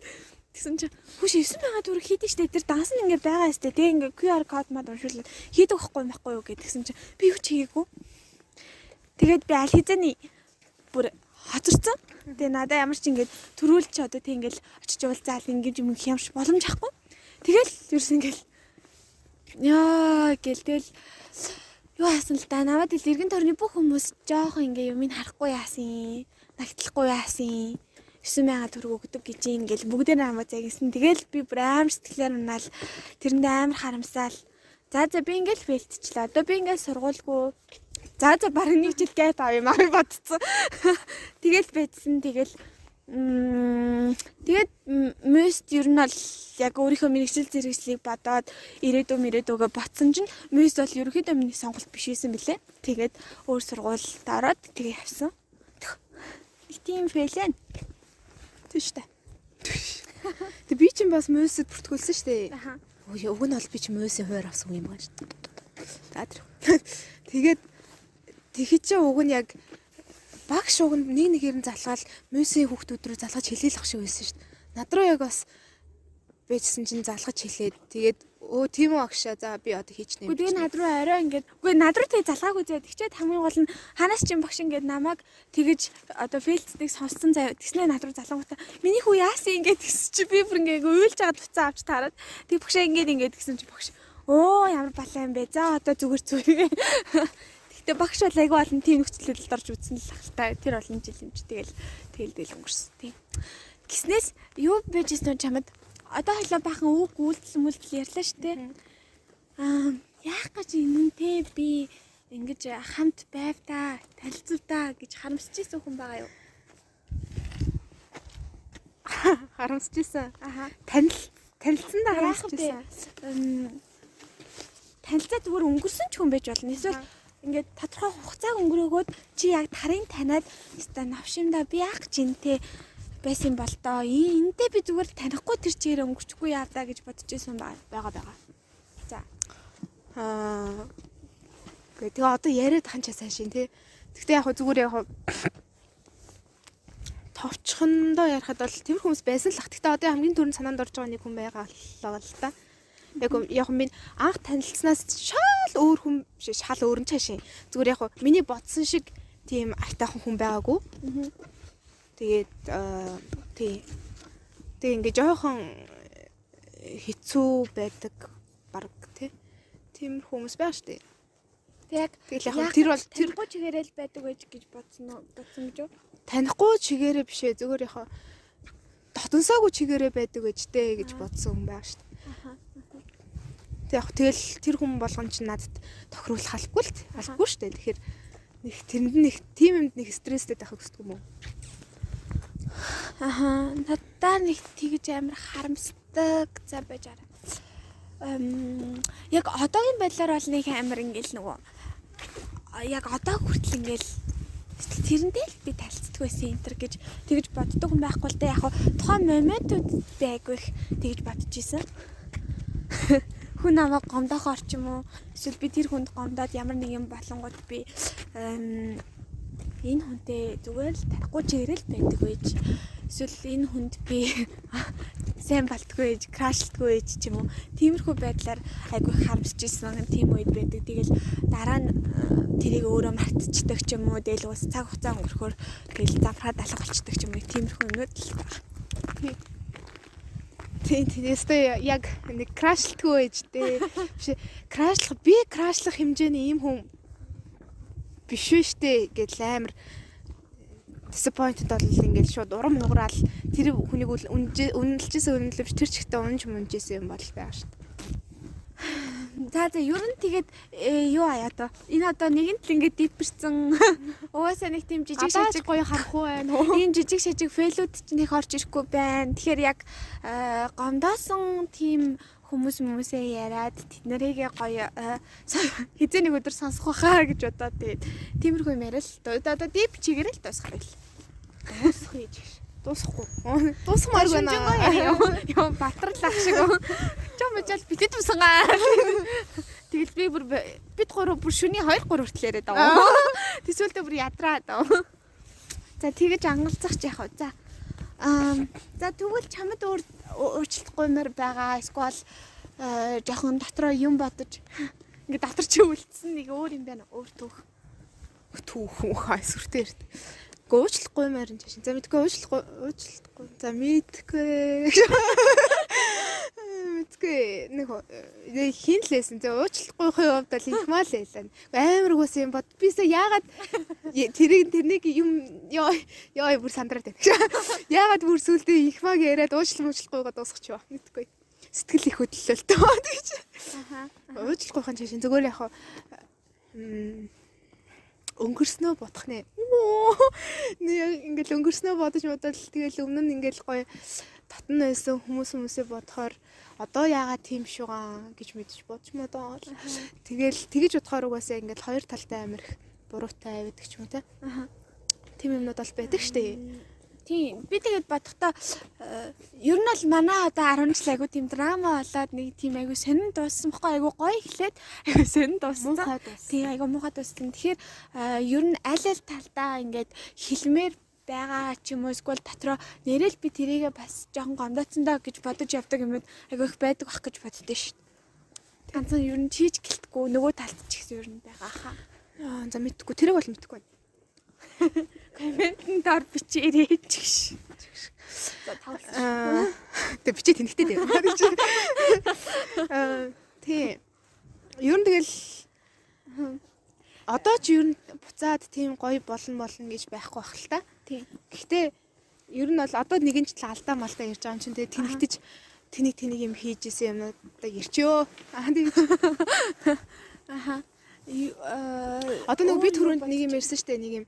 Тэгсэн чинь хүш 9 байгаа төгрөг хийдэж штэ. Тэр данс нь ингээ байгаа штэ тэг ингээ QR код мад уншуулад хийдэг байхгүй байхгүй юу? гэдгсэн чинь би юу ч хийгээгүй. Тэгээд би аль хизээний бүр хоцорсон. Тэгээ надаа ямар ч ингээд төрүүлч одоо тэг ингээл очиж уулзаал ингэж юм хямш боломж ахгүй. Тэгэл ерөөс ингээл яа гэл тэгэл юу яасан л да намайг л эргэн тойрны бүх хүмүүс жоохон ингээ юмыг харахгүй яасан? Нагтлахгүй яасан 9000 төгрөг өгдөг гэж ингээл бүгдээ намайг загисан тэгэл би бүр амар сэтгэлээр унаал тэрэндээ амар харамсаал. За за би ингээл фейлтчлээ одоо би ингээл сургуулгүй. За за баг нэг жил гэт авъя маа бодцсон тэгэл байдсан тэгэл Тэгээд мөст ер нь бол яг өөрийнхөө мэрэгжил зэрэглэлийг бодоод ирээдүй мэрээдүгөө ботсон чинь мөст бол ерөөхдөө миний сонголт биш байсан бэлээ. Тэгээд өөр сургуульд ороод тэгээ явсан. Нэг тийм фейлэн. Тийш үү. Тэг би чинь бас мөсөд бүртгүүлсэн шүү дээ. Аха. Уг нь бол би чи мөсийн хойр авсан юм байна шүү дээ. За тэр. Тэгээд тэгэхэд чи уг нь яг баг шуганд нэг нэгээр нь залгаал мөсийн хүүхдүүд рүү залгаж хэлээлэх шиг байсан шүү дээ. Над руу яг бас бэжсэн чинь залгаж хэлээд тэгээд өө тийм үү агшаа за би одоо хийж нэ. Тэгээ над руу орой ингээд үгүй над руу тэгээ залгаагүй зэ. Тэгчээд хамгийн гол нь ханаас ч юм багш ингээд намайг тэгэж одоо фейлцдэг сонссон заяа. Тэгснэ над руу залангуудаа миний хүү яасан ингээд гэсэн чи би бүр ингээд уйлж байгаа туцаа авч таарад. Тэг багшаа ингээд ингээд гэсэн чи багш өө ямар балаа юм бэ. За одоо зүгээр зүгээр. Гэтэ багш бол айгүй олон тийм нөхцөлөд орж үзсэн л ахaltaа. Тэр олон жил юм чи тэгэл тэгэл тэгэл өнгөрсөн тийм. Гиснээс юу байж ирсэн чамд одоо хойлоо бахан үг үйлдэл мүлдэл ярьлаа штэ. Аа яах гэж те би ингэж хамт байв та танилцв та гэж харамсаж ирсэн хүн байгаа юу? Харамсаж исэн. Аха. Танил танилцсан да харамсаж исэн. Танилцаа зүгээр өнгөрсөн ч хүн байж болно. Эсвэл ингээд тодорхой хугацааг өнгөрөөгөөд чи яг тарийн таниад өстой навшимда би яах гэж энтэй байсан бол доо энтэй би зүгээр танихгүй тэр чигээр өнгөрчихгүй яа даа гэж бодож исэн байгаа байгаа. За. Аа. Тэгээ одоо яриад ханчаа сайн шин тий. Гэхдээ яг зүгээр яг товчхондоо ярихад бол тэр хүмүүс байсан л ах. Гэхдээ одоо хамгийн түрүүнд санаанд орж байгаа нэг хүн байгаа л та. Яг яг минь анх танилцсанаас шал өөр хүн шал өөр нь чашийн. Зүгээр яг миний бодсон шиг тийм айтайхан хүн байгаагүй. Тэгээд тий. Тэг ингээ жоохон хэцүү байдаг баг тий. Тийм хүмүүс байгаа шүү дээ. Тэг яг Тэгэл яг тэр бол тэр тэргүй чигээрэл байдаг байж гэж бодсон уу? Бодсон гэж юу? танихгүй чигээрээ бишээ зүгээр яг дотонсоогүй чигээрээ байдаг байж дээ гэж бодсон хүн шүү дээ. Тэг яг тэгэл тэр хүн болгон ч надад тохируулах албагүй л шүү дээ. Тэгэхээр нэг тэрэнд нэг тийм юмд нэг стресстэй байхыг хүсдэг юм уу? Аха, надаа нэг тэгж амар харамсдаг за байж. Эм яг одоогийн байдлаар бол нэг амар ингээл нөгөө яг одоо хүртэл ингээл тэрэндээ л би талцдаг байсан энэ төр гэж тэгж боддог хүн байхгүй л да яг тухайн моментууд байггүй их тэгж бодож исэн. Хүн намайг гомдохоор ч юм уу эсвэл би тэр хүнд гомдоод ямар нэг юм болонгууд би энэ хүнтэй зүгээр л тарихгүй чигээрэл байдаг байж эсвэл энэ хүнд би сайн балтгүй ээж крашлдгүй ээж ч юм уу тиймэрхүү байдлаар айгүй их харамсаж исэн тийм үед байдаг тэгэл дараа нь э, тэрийг өөрөө мартчихдаг ч юм уу тэгэл ус цаг хугацаа өнгөрөхөөр тэгэл завхраад алга болчихдаг ч юм уу тиймэрхүү юмнууд л байна. Тийм тиймээсээ яг нэг крашлтгүй байж дээ. Биш крашлах би крашлах хэмжээний ийм хүн биш вэ штэ гэж амар disappointed бол ингээл шууд урам хугараал тэр хүнийг үнэлжсэн үнэлэмж тэр чигтээ унж мунжсэн юм бол байгаа штэ. За за ер нь тэгээд э, юу аяа то энэ одоо нэгэнт л ингээд дипэрсэн угаасаа нэг тийм жижиг шижиг гоё харах уу байна. ийм жижиг шижиг фейлүүд ч нэг орж ирэхгүй байна. Тэгэхээр яг э, гомдоосон тийм хүмүүс хүмүүсээ яриад тэднэрийгээ гоё э, хизээ нэг өдөр сонсох байхаа гэж бодоод тэгээд тиймэрхүү юм яриа л одоо дип чигээр л дуусгах байл. Дуусах гэж. Дуусахгүй. Дуусмаар байна. Яа батрлах шиг. Чом мжал битэд тусангаа. Тэгэл би бүр бид гурав бүр шүний 2 3 хүртэл яриад байгаа. Тэсвэлдээ бүр ядраад. За тэгэж ангалцах ч яах вэ? За Аа за тэгвэл чамд өөр өөрчлөлтгүй мэр байгаа. Эсвэл э, жоохон дотроо юм бодож ингээ дотор чи үлдсэн нэг өөр юм байна. Өөр түүх. Түүхэн хаа сүртэй ирд. Гуучлахгүй маар энэ чинь. За мэдгүй уучлахгүй уучлахгүй. За мэдгүй. Мэдгүй нэг нэг хин л лээсэн. За уучлахгүй хувь хувьд л их мал лээ. Амар гус юм бод. Бисээ яагаад тэрийг тэрнийг юм ёо ёо бүр сандраад байна. Яагаад бүр сүлдээ их маг яриад уучлал муучлахгүйгаа дуусгач юу? Мэдгүй. Сэтгэл их тоо гэж. Аха. Уучлахгүй хаан чашин зүгээр яг өнгөрснөө бодох нэ. Нэг ингээл өнгөрснөө бодож бодвол тэгэл өмнө нь ингээл гоё татн байсан хүмүүс хүмүүсээ бодохоор одоо яагаад тийм шугаан гэж мэдчих бодож модоо. Тэгэл тэгэж бодохоор угаасаа ингээл хоёр талтай амирх буруутай байдаг ч юм те. Аха. Тийм юмнууд бол байдаг штэ. Тийм. Би тэгээд бодохдоо э, ер нь бол манай одоо 10 жил айгу тийм драма болоод нэг тийм айгу сонин дууссан бохгүй айгу гоё эхлээд айгу сонин дууссан. Тийм айгу муухай дууссан. Тэгэхээр э, ер нь аль аль талдаа ингээд хилмээр байгаа ч юм уу эсвэл дотроо нэрэл би тэрийгээ бас жоохон гомдоцсон доо гэж бодож явдаг юмуд айгу их байдаг бах гэж боддөө шүү дээ. Ганцхан ер нь чийж гэлтгүй нөгөө талд ч ихсэн ер нь байгаа хаа. Аа за мэдхгүй тэрийг бол мэдхгүй байна. Комментэн дор бичээрэй ч гэж. За тавлаа. Аа тэг бичээ тэнхтэй дээ. Аа тий. Ер нь тэгэл одоо ч ер нь буцаад тийм гоё болон болно гэж байхгүй бах л та. Тийм. Гэхдээ ер нь бол одоо нэгэн ч алдаа малдаа ярьж байгаа юм чинь тэгээ тэнхтэж тэнийг тэнийг юм хийж исэн юмнуудаа ирчөө. Аа тэгээ Аха. Одоо нэг би түрүүнд нэг юм ярьсан штэ нэг юм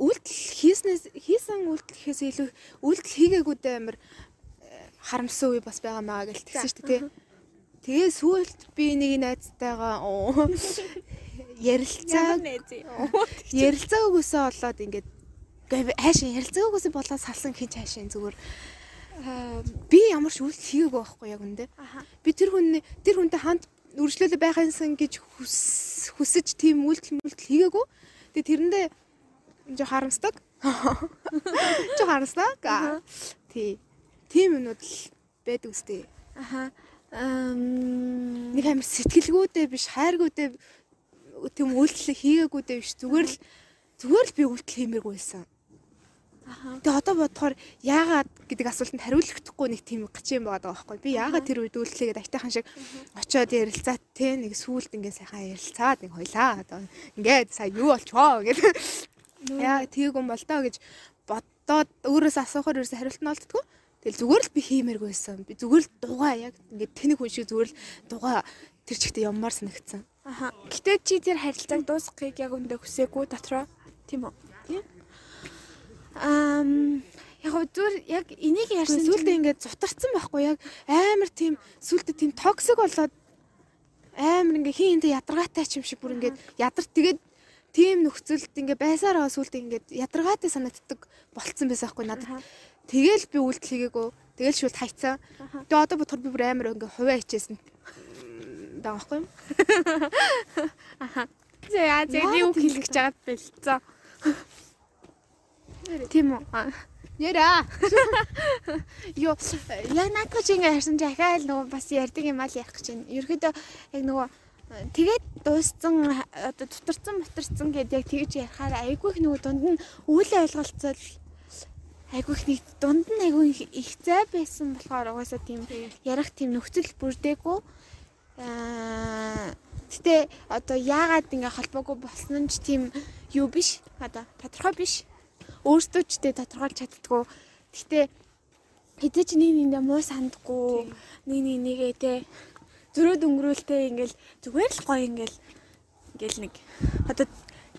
үйлдэл хийснээс хийсэн үйлдэлхээс илүү үйлдэл хийгээгүүдээ амар харамссан үе бас байгаа маа гэж тэгсэн штэ тий. Тэгээ сүүлд би нэг найзтайгаа ярилцаа юм. ярилцаагүйсээ болоод ингээд гээ хайшин ярилцаагүйсээ болоод салсан хин хайшин зүгээр би ямар ч үйлдэл хийгээгүй байхгүй яг үндэ. Би тэр хүн тэр хүнтэй хамт үргэлжлүүлээ байхаасан гэж хүс- хүсэж тийм үйлдэл мүлдэл хийгээгүй. Тэгээ тэрэндээ жоо харамсдаг. Жоо харамсдаг. Тий. Тийм юмнууд л байдаг үстэй. Аха. Нэг амар сэтгэлгүйдээ биш, хайргүйдээ тийм үйлдэл хийгээгүйдээ биш. Зүгээр л зүгээр л би үйлдэл хиймээргүй байсан. Тэгээ одоо бодохоор яагаад гэдэг асуултанд хариулахдаггүй нэг тийм гач юм байгаа байхгүй. Би яагаад тэр үед үйлдэлгээд айтайхан шиг очиод ярилцаад те нэг сүулт ингээ сайхан ярилцаад нэг хойлаа. Ингээд сая юу болчихоо гэдэг. Яа тийг юм бол доо гэж бодоод өөрөөс асуухаар ерөөсө хариулт нь олддгоо. Тэгэл зүгээр л би хиймээргүй байсан. Би зүгээр л дугаа яг ингээд тэнэг хүн шиг зүгээр л дугаа тэр чигтээ яммаар санагдсан. Аха. Гэтэ чи тэр харилцааг дуусгахыг яг өндөө хүсээгүй дотроо тийм үү? Ам яг зүр яг энийг ярьсан Сүултээ ингээд зутарсан байхгүй яг амар тийм сүултээ тийм токсик болоод амар ингээ хин хинтэ ядаргаатай ч юм шиг бүр ингээд ядар тэгээд тийм нөхцөлд ингээ байсараа сүултээ ингээд ядаргаатай санагддаг болцсон байсан байхгүй надад. Аха. Тэгэл би үйлдэл хийгээгүй. Тэгэл шүлт хайцсан. Аха. Тэгээ одоо бодохоор би бүр амар ингээ хувиа хичээсэн. Даа байхгүй юу? За яа зөв Яагаад юу тийм хэлэх гэж байгаад бэлцээ. Тийм үү? Аа. Нэраа. Йоо яг надад чи ингээ харсан чи ахаа л нөгөө бас ярьдаг юм аа л ярих гэж байна. Ерөөдөө яг нөгөө тэгээд дууссан одоо тутарсан мутарсан гэдээ яг тэгж ярихаар айгүй их нөгөө дунд нь үйл ойлголцол айгүй их нэг дунд нь айгүй их зай байсан болохоор угаасаа тийм ярих тийм нөхцөл бүрдээгүй аа Гэтэ одоо яагаад ингээ холбоогүй болсон нь ч тийм юу биш. Одоо тодорхой биш. Өөртөө ч тэ тодорхойлж чаддгүй. Гэтэ хэдий ч нэг нэндээ муу сандахгүй нэг нэг нэгээ те зөрөөд өнгөрөөлтэй ингээл зүгээр л гоё ингээл ингээл нэг одоо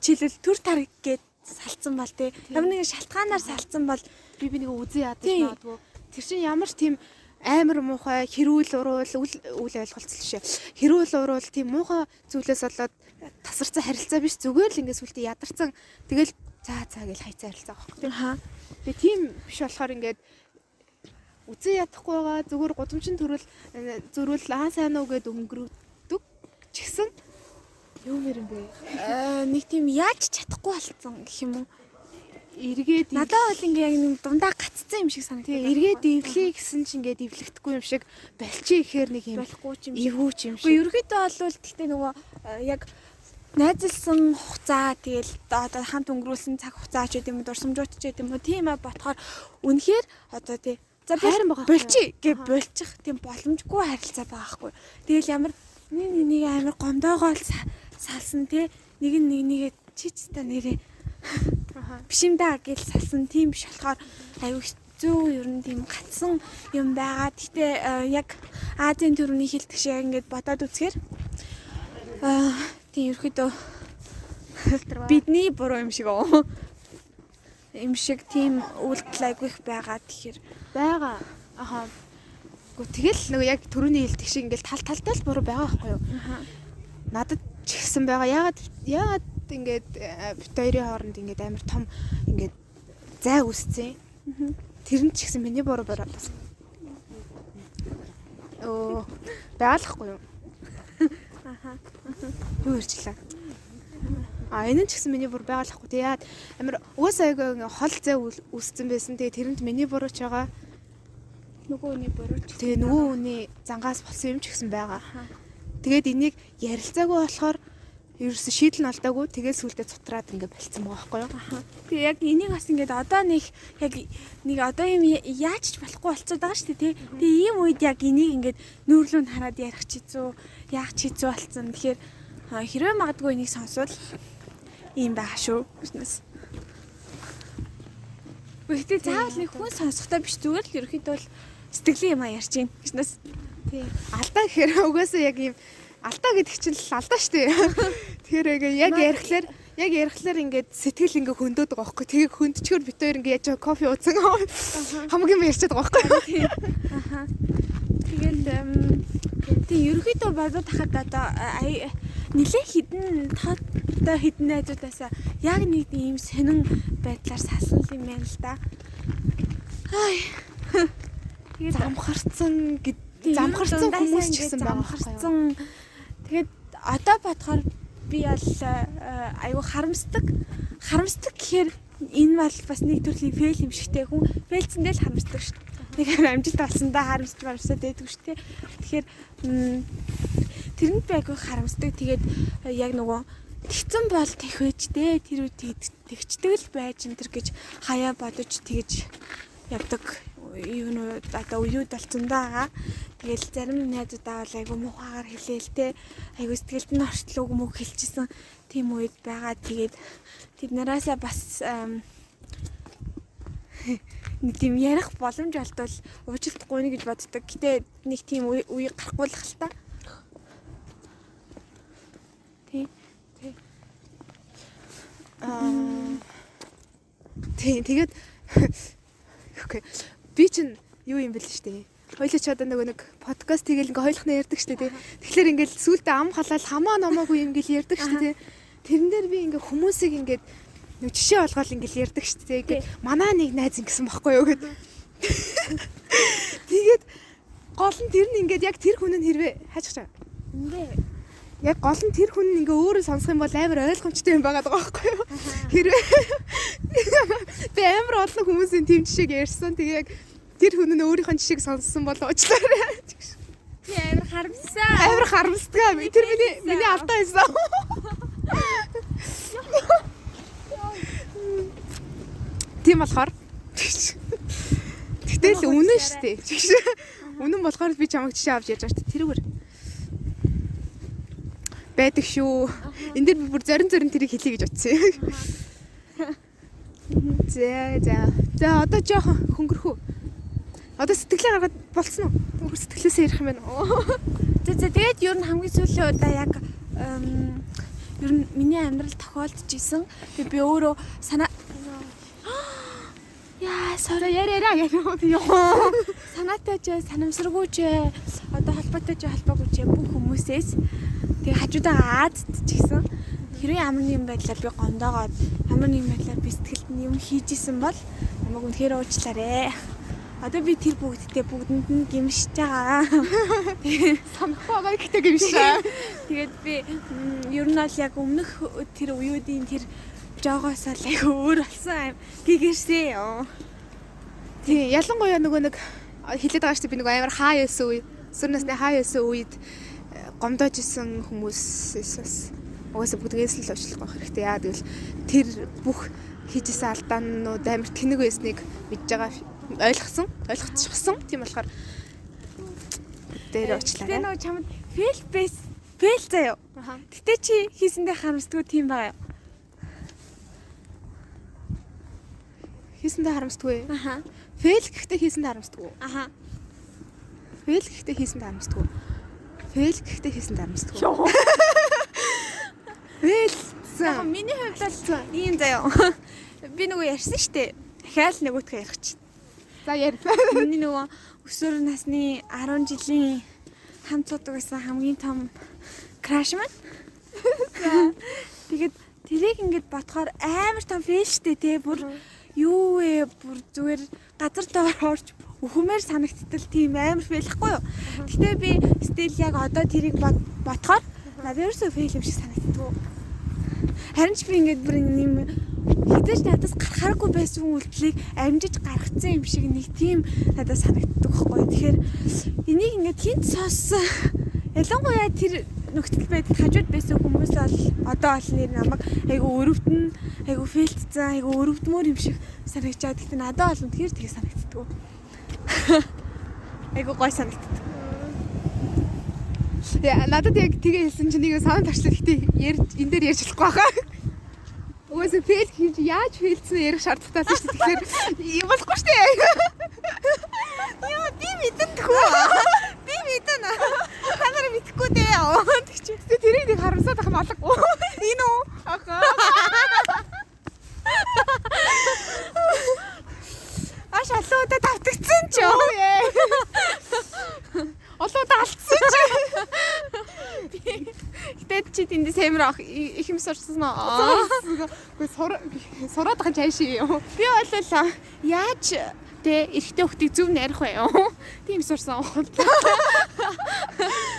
жишээлбэл төр тарг гээд салцсан бол те ямар нэгэн шалтгаанаар салцсан бол Би би нэг үзэн ядаж магадгүй. Тэр чинь ямар ч тийм амар муухай хэрүүл уруул үл үл ойлголцол шээ. Хэрүүл уруул тийм муухай зүйлээс болоод тасарсан харилцаа биш зүгээр л ингээд сүлтээ ядарсан. Тэгэл заа заа гэж хайцаа харилцаа байхгүй. тийм. хаа Тэгээ тийм биш болохоор ингээд үзэн ядахгүй байгаа зүгээр гудамжин төрөл зөрүүл аа сайн уу гэд өнгөрөдөг ч гэсэн юу мэр юм бэ? э, нэг тийм яаж чадахгүй болсон гэх юм уу Эргээд надад бол ингээ яг нэг дундаа гаццсан юм шиг санагдав тэгээ эргээд ивлээ гэсэн чинь ингээд ивлэхдэггүй юм шиг болчих ихээр нэг юм болохгүй юм шиг эвгүй юм Гэхдээ шиг. ерөөдөө бол тэгтээ нөгөө э, яг найзалсан хугацаа тэгэл одоо хамт өнгөрүүлсэн цаг хугацаа ч гэдэм дурсамжууд ч гэдэм үү тийм аа ботхоор үнэхээр одоо тий за Хайран байгаа болчих гэ болчих тийм боломжгүй харилцаа байгаа хгүй. Тэгэл ямар нэг нэг нэг амар гомдоогоо л са- салсан тий нэг нэг нэгэ чичтэй нэрээ Аха. биш юм даа гэж салсан тийм биш болохоор аюу хэцүү ер нь тийм гацсан юм байгаа. Гэтэ э, яг Азийн төрөний хилдэг шиг ингээд бодоод үзэхээр аа тийм ерөөдөө бидний буруу юм шиг оо. Им шиг тийм үйлдэл айгүй их байгаа тэгэхээр байгаа. Аха. Гү тэгэл нөгөө яг төрөний хэлдэг шиг ингээл тал талтай л буруу байгаа байхгүй юу? Надад ч ихсэн байгаа. Ягаад ягаад ингээд э, бит хоёрын хооронд ингээд амар том ингээд зай үүсцэн. Тэр нь ч ихсэн миний буруу буруу бас. Оо байгалахгүй юу? Юу ярьчлаа? А энэ нь ч гэсэн миний бур байгалахгүй. Тэг яад амар угаасаа айгаа ингээ хол зай үүсцэн байсан. Тэгээ тэрэнд миний буруу ч байгаа. нөгөөний буруу ч Тэгээ нөгөө хүний зангаас болсон юм ч гэсэн байгаа. Тэгээд энийг ярилцаагүй болохоор ерөөсө шийдэл нь алдаагүй. Тэгээд сүулдэ цутраад ингээ болцсон байгаа байхгүй юу? Аха. Тэгээ яг энийг бас ингээд одоо нэг яг нэг одоо юм яаж ч болохгүй болцоод байгаа шүү дээ тий. Тэгээ ийм үед яг энийг ингээд нүүрлүүнд хараад ярих ч хэцүү, яах ч хэцүү болцсон. Тэгэхээр хэрвээ магадгүй энийг сонсвол ийм байгаа шүү. Гүснэс. Гэхдээ заавал нэг хүн сонсохдоо биш зүгээр л ерөөхдөө л сэтгэлийн юм а ярьж гин. Гүснэс. Тий. Алдаа гэхээр угаасаа яг юм алдаа гэдэг чинь л алдаа шүү дээ. Тэгэхээр ингээ яг ярихлаар яг ярихлаар ингээд сэтгэл ингээ хөндөд байгаа байхгүй. Тэгээ хөндчихөр бит хоёр ингээ яаж кофе ууцсан хамгийн юм ярьчаад байгаа байхгүй. Аха. Тэгэл тийм ерөөхдөө бодоод хахад одоо нилээ хідэн тоотой хідэн найзуудаасаа яг нэг ийм сонин байдлаар салсан юм байна л да. Ай. Тэгээд Замхарцсан гэд тийм замхарцсан хүмүүс ч гэсэн замхарцсан. Тэгээд одоо бодохоор би бол э, айгүй харамсдаг. Харамсдаг гэхээр энэ бол бас нэг төрлийн фейл юм шигтэй хүн фейлцэндээ л харамсдаг шүү дээ. амар амжилт олсондоо харамсч марамсаад байдаг шүү дээ. Тэгэхээр тэрэнд би айгүй харамсдаг. Тэгээд э, яг нөгөө тэгцэн бол тэхвэж дээ. Тэр үе тэгд- тэгчдэг л байж энэ төр гэж хаяа бодож тэгж явдаг юунууд одоо уюуд болцондоо байгаа. Тэгэл зарим найзуудаа бол айгүй муухайгаар хэлээл те. Айгүй сэтгэлд нь орчлог мөг хэлчихсэн тийм үед байгаа. Тэгээд тэднээсээ бас ам, нэг тийм ярих боломж олдвол уучлахгүй нэ гэж боддог. Гэтэ нэг тийм үе гарахгүй л хэл та. Тий. Аа тий тэгээд окей би чинь юу юм бэл штэ Хоёлоо ч одоо нөгөө нэг подкаст тэгэл ингээ хойлохна ярьдаг штэ тий. Тэгэхээр ингээл сүултээ ам халаал хамаа номоогүй юм гэл ярьдаг штэ тий. Тэрэн дээр би ингээ хүмүүсийг ингээд нэг жишээ олгоод ингээл ярьдаг штэ тий. Ингээ манаа нэг найз ингэсэн баггүй юу гэд. Тэгээд гол нь тэр нь ингээд яг тэр хүн нь хэрвээ хайчих чаа. Ингээ. Яг гол нь тэр хүн ингээ өөрөө сонсох юм бол амар ойлгомжтой юм байгаа даа байхгүй юу? Хэрвээ би амар олон хүмүүсийн тэм жишээг ярьсан. Тэгээ яг тэр хүн нь өөрийнх нь жишээг сонссон бол уучлаарай. Тий амар харамсаа. Амар харамсдаг. Тэр миний миний алдаа байсан. Тийм болохоор Гэтэл үнэн шүү дээ. Үнэн болохоор би чамайг жишээ авч ярьж байгаа дээ. Тэрүүгээр байдаг шүү. Энд дээр би бүр зорин зорин тэрийг хэлье гэж утсан. За за. За одоо жоохон хөнгөрөхөө. Одоо сэтгэлээ гаргаад болцсон уу? Өөр сэтгэлээсээ ярих юм байна. За за тэгээд ер нь хамгийн сүүлийн удаа яг ер нь миний амьдрал тохиолдож исэн. Тэгээд би өөрөө санаа Яа, сороо яриараа гэх юм уу? Санаатай ч санамсаргүй ч одоо холбоотой ч холбоогүй ч бүх хүмүүсээс тэг хажуудаа Азад ч гэсэн хэрвээ ямар нэгэн байдлаар би гондоогоод ямар нэгэн байдлаар би сэтгэлд юм хийж исэн бол намайг үнэхээр уучлаарай. Одоо би тэр бүгдтэй бүгдэнд нь гимшиж байгаа. Санахгүй байгаа гэхдээ гэмшээ. Тэгээд би ер нь бол яг өмнөх тэр уюудын тэр жоогоос л яг өөр болсон юм. Гэгэрсээ ёо. Тий, ялангуяа нөгөө нэг хэлээд байгаа шүү би нөгөө амар хаа яасан үе, сүрнэсний хаа яасан үед э, гомдоож исэн хүмүүсээс бас угаасаа бүгдгээс л уучлах хэрэгтэй. Яа гэвэл тэр бүх хийжсэн алдаанууд амар тэнэг байсныг мэдж байгаа ойлгосон, ойлгочихсон. Тийм болохоор дээр Тэгээ уучлаарай. нөгөө чамд фейл бэс фейл. Аха. Гэтэ чи хийсэндээ харамсдгүй тийм байгаа юу? Хийсэндээ харамсдгүй. Аха. Фейл гэхдээ хийсэндээ харамсдгүй. Аха. Фейл гэхдээ хийсэндээ харамсдгүй. Фейл гэхдээ хийсэндээ харамсдгүй. Яг Фейлсэн. миний хувьд бол ийм заяа. Би нөгөө ярьсан штэ. Дахиад нөгөөтгөө ярих чинь. За ярь. Миний нөгөө өсвөр насны 10 жилийн хамт суудаг байсан хамгийн том краш маань. Тэгээд тэрийг ингээд бодохоор амар том фейл штэ те бүр юу вэ бүр зүгээр газар доор орж өхмээр санагдтал тийм амар фейлхгүй юу. Гэтэ би стил яг одоо тэрийг бод- бодохоор надад ерөөсөө фейл юм шиг санагддаг. Харин ч би ингээд бүр юм хизээч надаас гарахааргүй байсан үйлдэлийг амжиж гаргацсан юм шиг нэг тийм надад санагддаг байхгүй. Тэгэхээр энийг ингээд хинт сонссон. Ялангуяа тэр нөхцөл байдал хажууд байсан хүмүүс бол одоо бол нэр намайг айгу өрөвдөн, айгу фейлтцэн, айгу өрөвдмөр юм шиг санагдчаад. Гэтэ надад бол үнэхээр тэгээ санагддаг. Айгу гой санагддаг. Яа, надад яг тэгээ хэлсэн чинь нэг санаа тавьчихсан. Гэтэ ярьж энэ дээр ярьж болохгүй хаа. Угаасаа фейл хийж яаж фейлсэн ярих шаардлагатай шүү дээ. Тэгэхээр болохгүй шүү дээ. Яа, би мэдэн тхүү. Би мэдэн. Та нараа мэдхгүй дээ. Тэгч. Тэгээ тэрийг нэг харамсаад ах малггүй. Энэ үү? Аха. Аш олоодаа давтагдсан ч юу? Олоодаа алдсан чи. Гэтэ чи тэндээс амир ах их юм сурсан аа. Гэхдээ сура сураад байгаа чааш юм. Би болол яаж тэ эрэгтэй хөлтийг зөв нарих вэ? Тийм сурсан.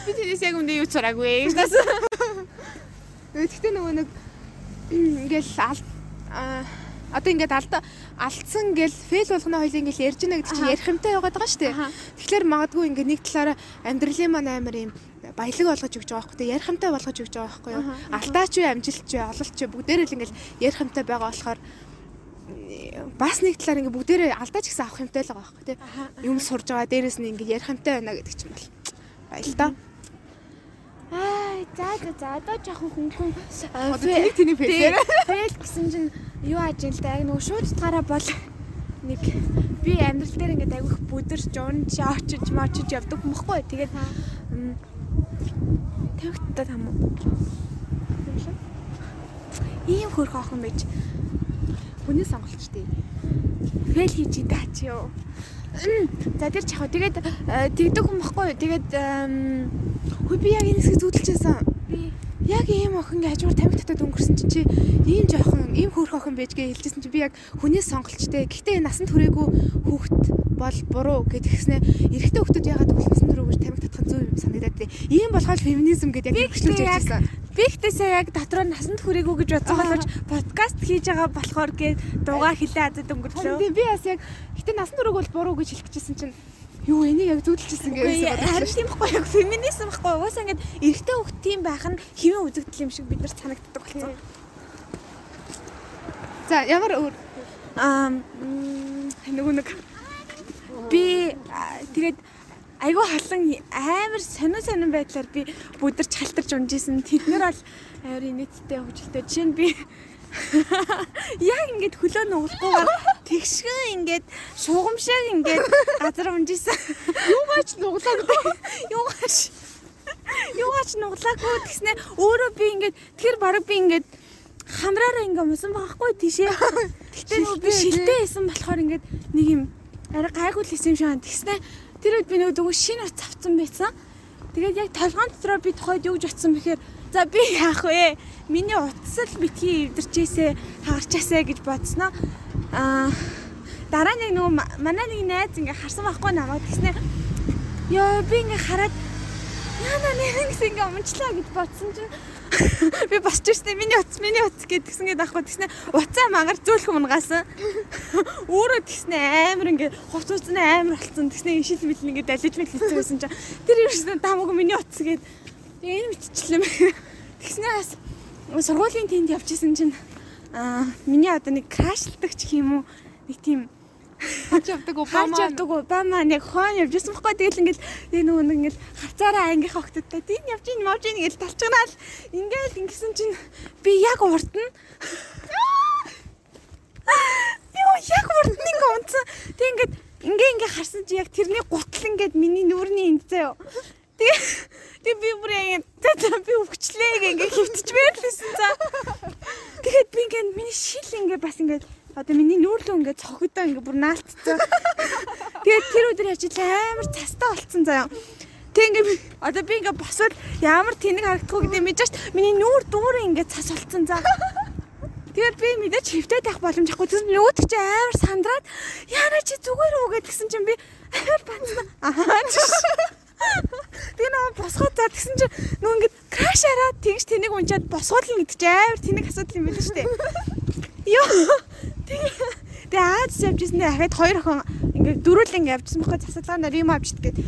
Би тэндээс яг үндэ юу сураагүй. Гэхдээ нөгөө нэг ингээл ал аа Одоо ингээд алда алдсан гэл фейл болгоно хоёлын ингээл ярьж байна гэдэг чинь ярих юмтай байгаад байгаа шүү дээ. Тэгэхээр магадгүй ингээд нэг талаараа амьдралын маань амар юм баялаг болгож өгч байгаа байхгүй ярих юмтай болгож өгч байгаа байхгүй юу. Алдаач юу амжилтч юу ололч юу бүгдээрээ л ингээл ярих юмтай байгаа болохоор бас нэг талаар ингээд бүгдээрээ алдаач гэсэн авах юмтай л байгаа байхгүй тий. Юм сурж байгаа дээрэс нь ингээд ярих юмтай байна гэдэг чинь бол баял та. Аа, за за одоо жоохон хөнгөн Одоо тэнийг тэний фейлээр. Фейл гэсэн чинь юу ажилтай яг нөгөө шууд утгаараа бол нэг би амьдрал дээр ингээд айгүйх бүдэрч унж очиж мочиж явдаг юм баггүй. Тэгээд тавигттай там уу? Ийм хөрх охин байж Хүний сонголт дээ. фейл хийж идэ чи юу. За тэр чахаа тэгээд э, тэгдэг хүн баггүй. Тэгээд Хөө би яг энэ хэсгийг байсан. би Яг ийм охин хажуугаар тамхи татаад өнгөрсөн чинь чи ийм жоохон ийм хөөрх охин байж гээ хэлжсэн чи би яг хүний сонголчтой. Гэхдээ насанд хүрээгүй хүүхэд бол буруу гэдгснээ эрэгтэй хүүхдүүд ягаад гэвэл насанд хүрээгүй тамхи татах нь зөв юм санагдаад тий. Ийм болгоод феминизм гэдэг яг хөгжлөж яг- ярьжсэн. би ихтэй сая яг дотроо насанд хүрээгүй гэж бодсон боловч подкаст хийж байгаа болохоор гээд дууга хилээ азад өнгөрлөө. Би бас яг гэтээ насанд хүрээгүй бол буруу гэж хэлчихсэн чинь юу энийг яг зүудэлжсэн гэсэн харин тийм байхгүй яг феминизм байхгүй угаасаа ингээд эрэгтэй хөлт тийм байх нь хэвэн үзэгдэл юм шиг бид нар санагддаг болсон. За ямар өөр Аа нөгөө нэг би тэгээд айгүй халан амар сонин сонин байдлаар би бүдэрч халтарч унжсэн. Тэднэр бол амар нийттэй хөвжөлтэй. Жишээ нь би яг ингээд хөлөө нугалахгүйгээр тэгшгэн ингээд шугамшааг ингээд газар унжсэн. юугаач нуглаагүй. Юугаач Юугаач нуглаагүй гэснээр өөрөө би ингээд тэр баг би ингээд хамраараа ингээд мусан байхгүй тийшээ. Гэхдээ нөгөө би Шилтэй, байсан болохоор ингээд нэг юм арай гайгүй л исэн юм шиг байна. Тэгснээр тэр үед би нөгөө дөнгөж шинэ утас авсан байсан. Тэгээд яг толгоон дотроо би тухайд юу гэж утсан бэхээр за би яах вэ? Миний утас л битгий эвдэрчээсээ хагарчаасаа гэж бодсноо. Аа дараа нэг нөгөө ма- манай нэг найз ингээ харсан байхгүй намайг тэгснээр ёо би ингээ хараад яна нэрнгэс ингээ өмчлээ гэж бодсон чинь. Би босч ирсэн. Миний утас миний утас гэдгсэн гээд авахгүй тэгснэ уцаа мангар зөөлх унгасан өөрөө тэгснэ амар ингээ хувц уцны амар болцсон тэгснэ ишил мэл ингээ далиж мэл хийсэн чинь. Тэр юусэн тамаагүй миний утас гээд тэгээ энэ мэтчлээ тэгснэ бас сургуулийн тэнд явчихсан чинь аа миний одоо нэг крашлдаг ч юм уу? Нэг тийм Хаж явдаг Обама Обама. явдаг Обама нэг хоон явж байсан байхгүй. Тэгэл ингээл тэгээ нөгөө нэг ингээл хавцаараа ангийнхаа хогтодтой тийм явж ийн мовж ийн ингээл талчганаал ингээл ингэсэн чинь би яг урд нь Йоо яг урд нь ингээ унтсан. Тэг ингээд ингээ ингээ харсан чи яг тэрний гутал ингээд миний нүүрний энд заяа Тэгээ тэг би бүр за би өвчлээ ингээ хөвтөж байрлсан за Тэгэхэд би ингээд миний шил ингээ бас ингээ одоо миний нүүрлөө ингээ цогдоо ингээ бүр наалтцсан. Тэгээд тэр өдөр яж амар цастаа болцсон заяа. Тэг ингээ одоо би ингээ босвол ямар тэнэг харагдахгүй гэдэг мэдэж шít миний нүүр дүүрээ ингээ цас болцсон за. Тэгээд би мэдээж хөвтэй тах боломжгүй. Тэр нөгөөд чи амар сандраад яана чи зүгээр үү гэдгсэн чинь би амар банцна. Аа. Тэгээ нөө босгоод за тэгсэн чинь нөө ингээд краш хараад тэгж тэнийг унчаад босгоолно гэдэг чинь амар тэнэг асуудал юм байна шүү дээ. Йоо. Тэгээ тэгээ Аз явжсэн дээр дахиад хоёр охин ингээд дөрүүл ингээд явжсан байхгүй засалгаанаар юм авчид гээд.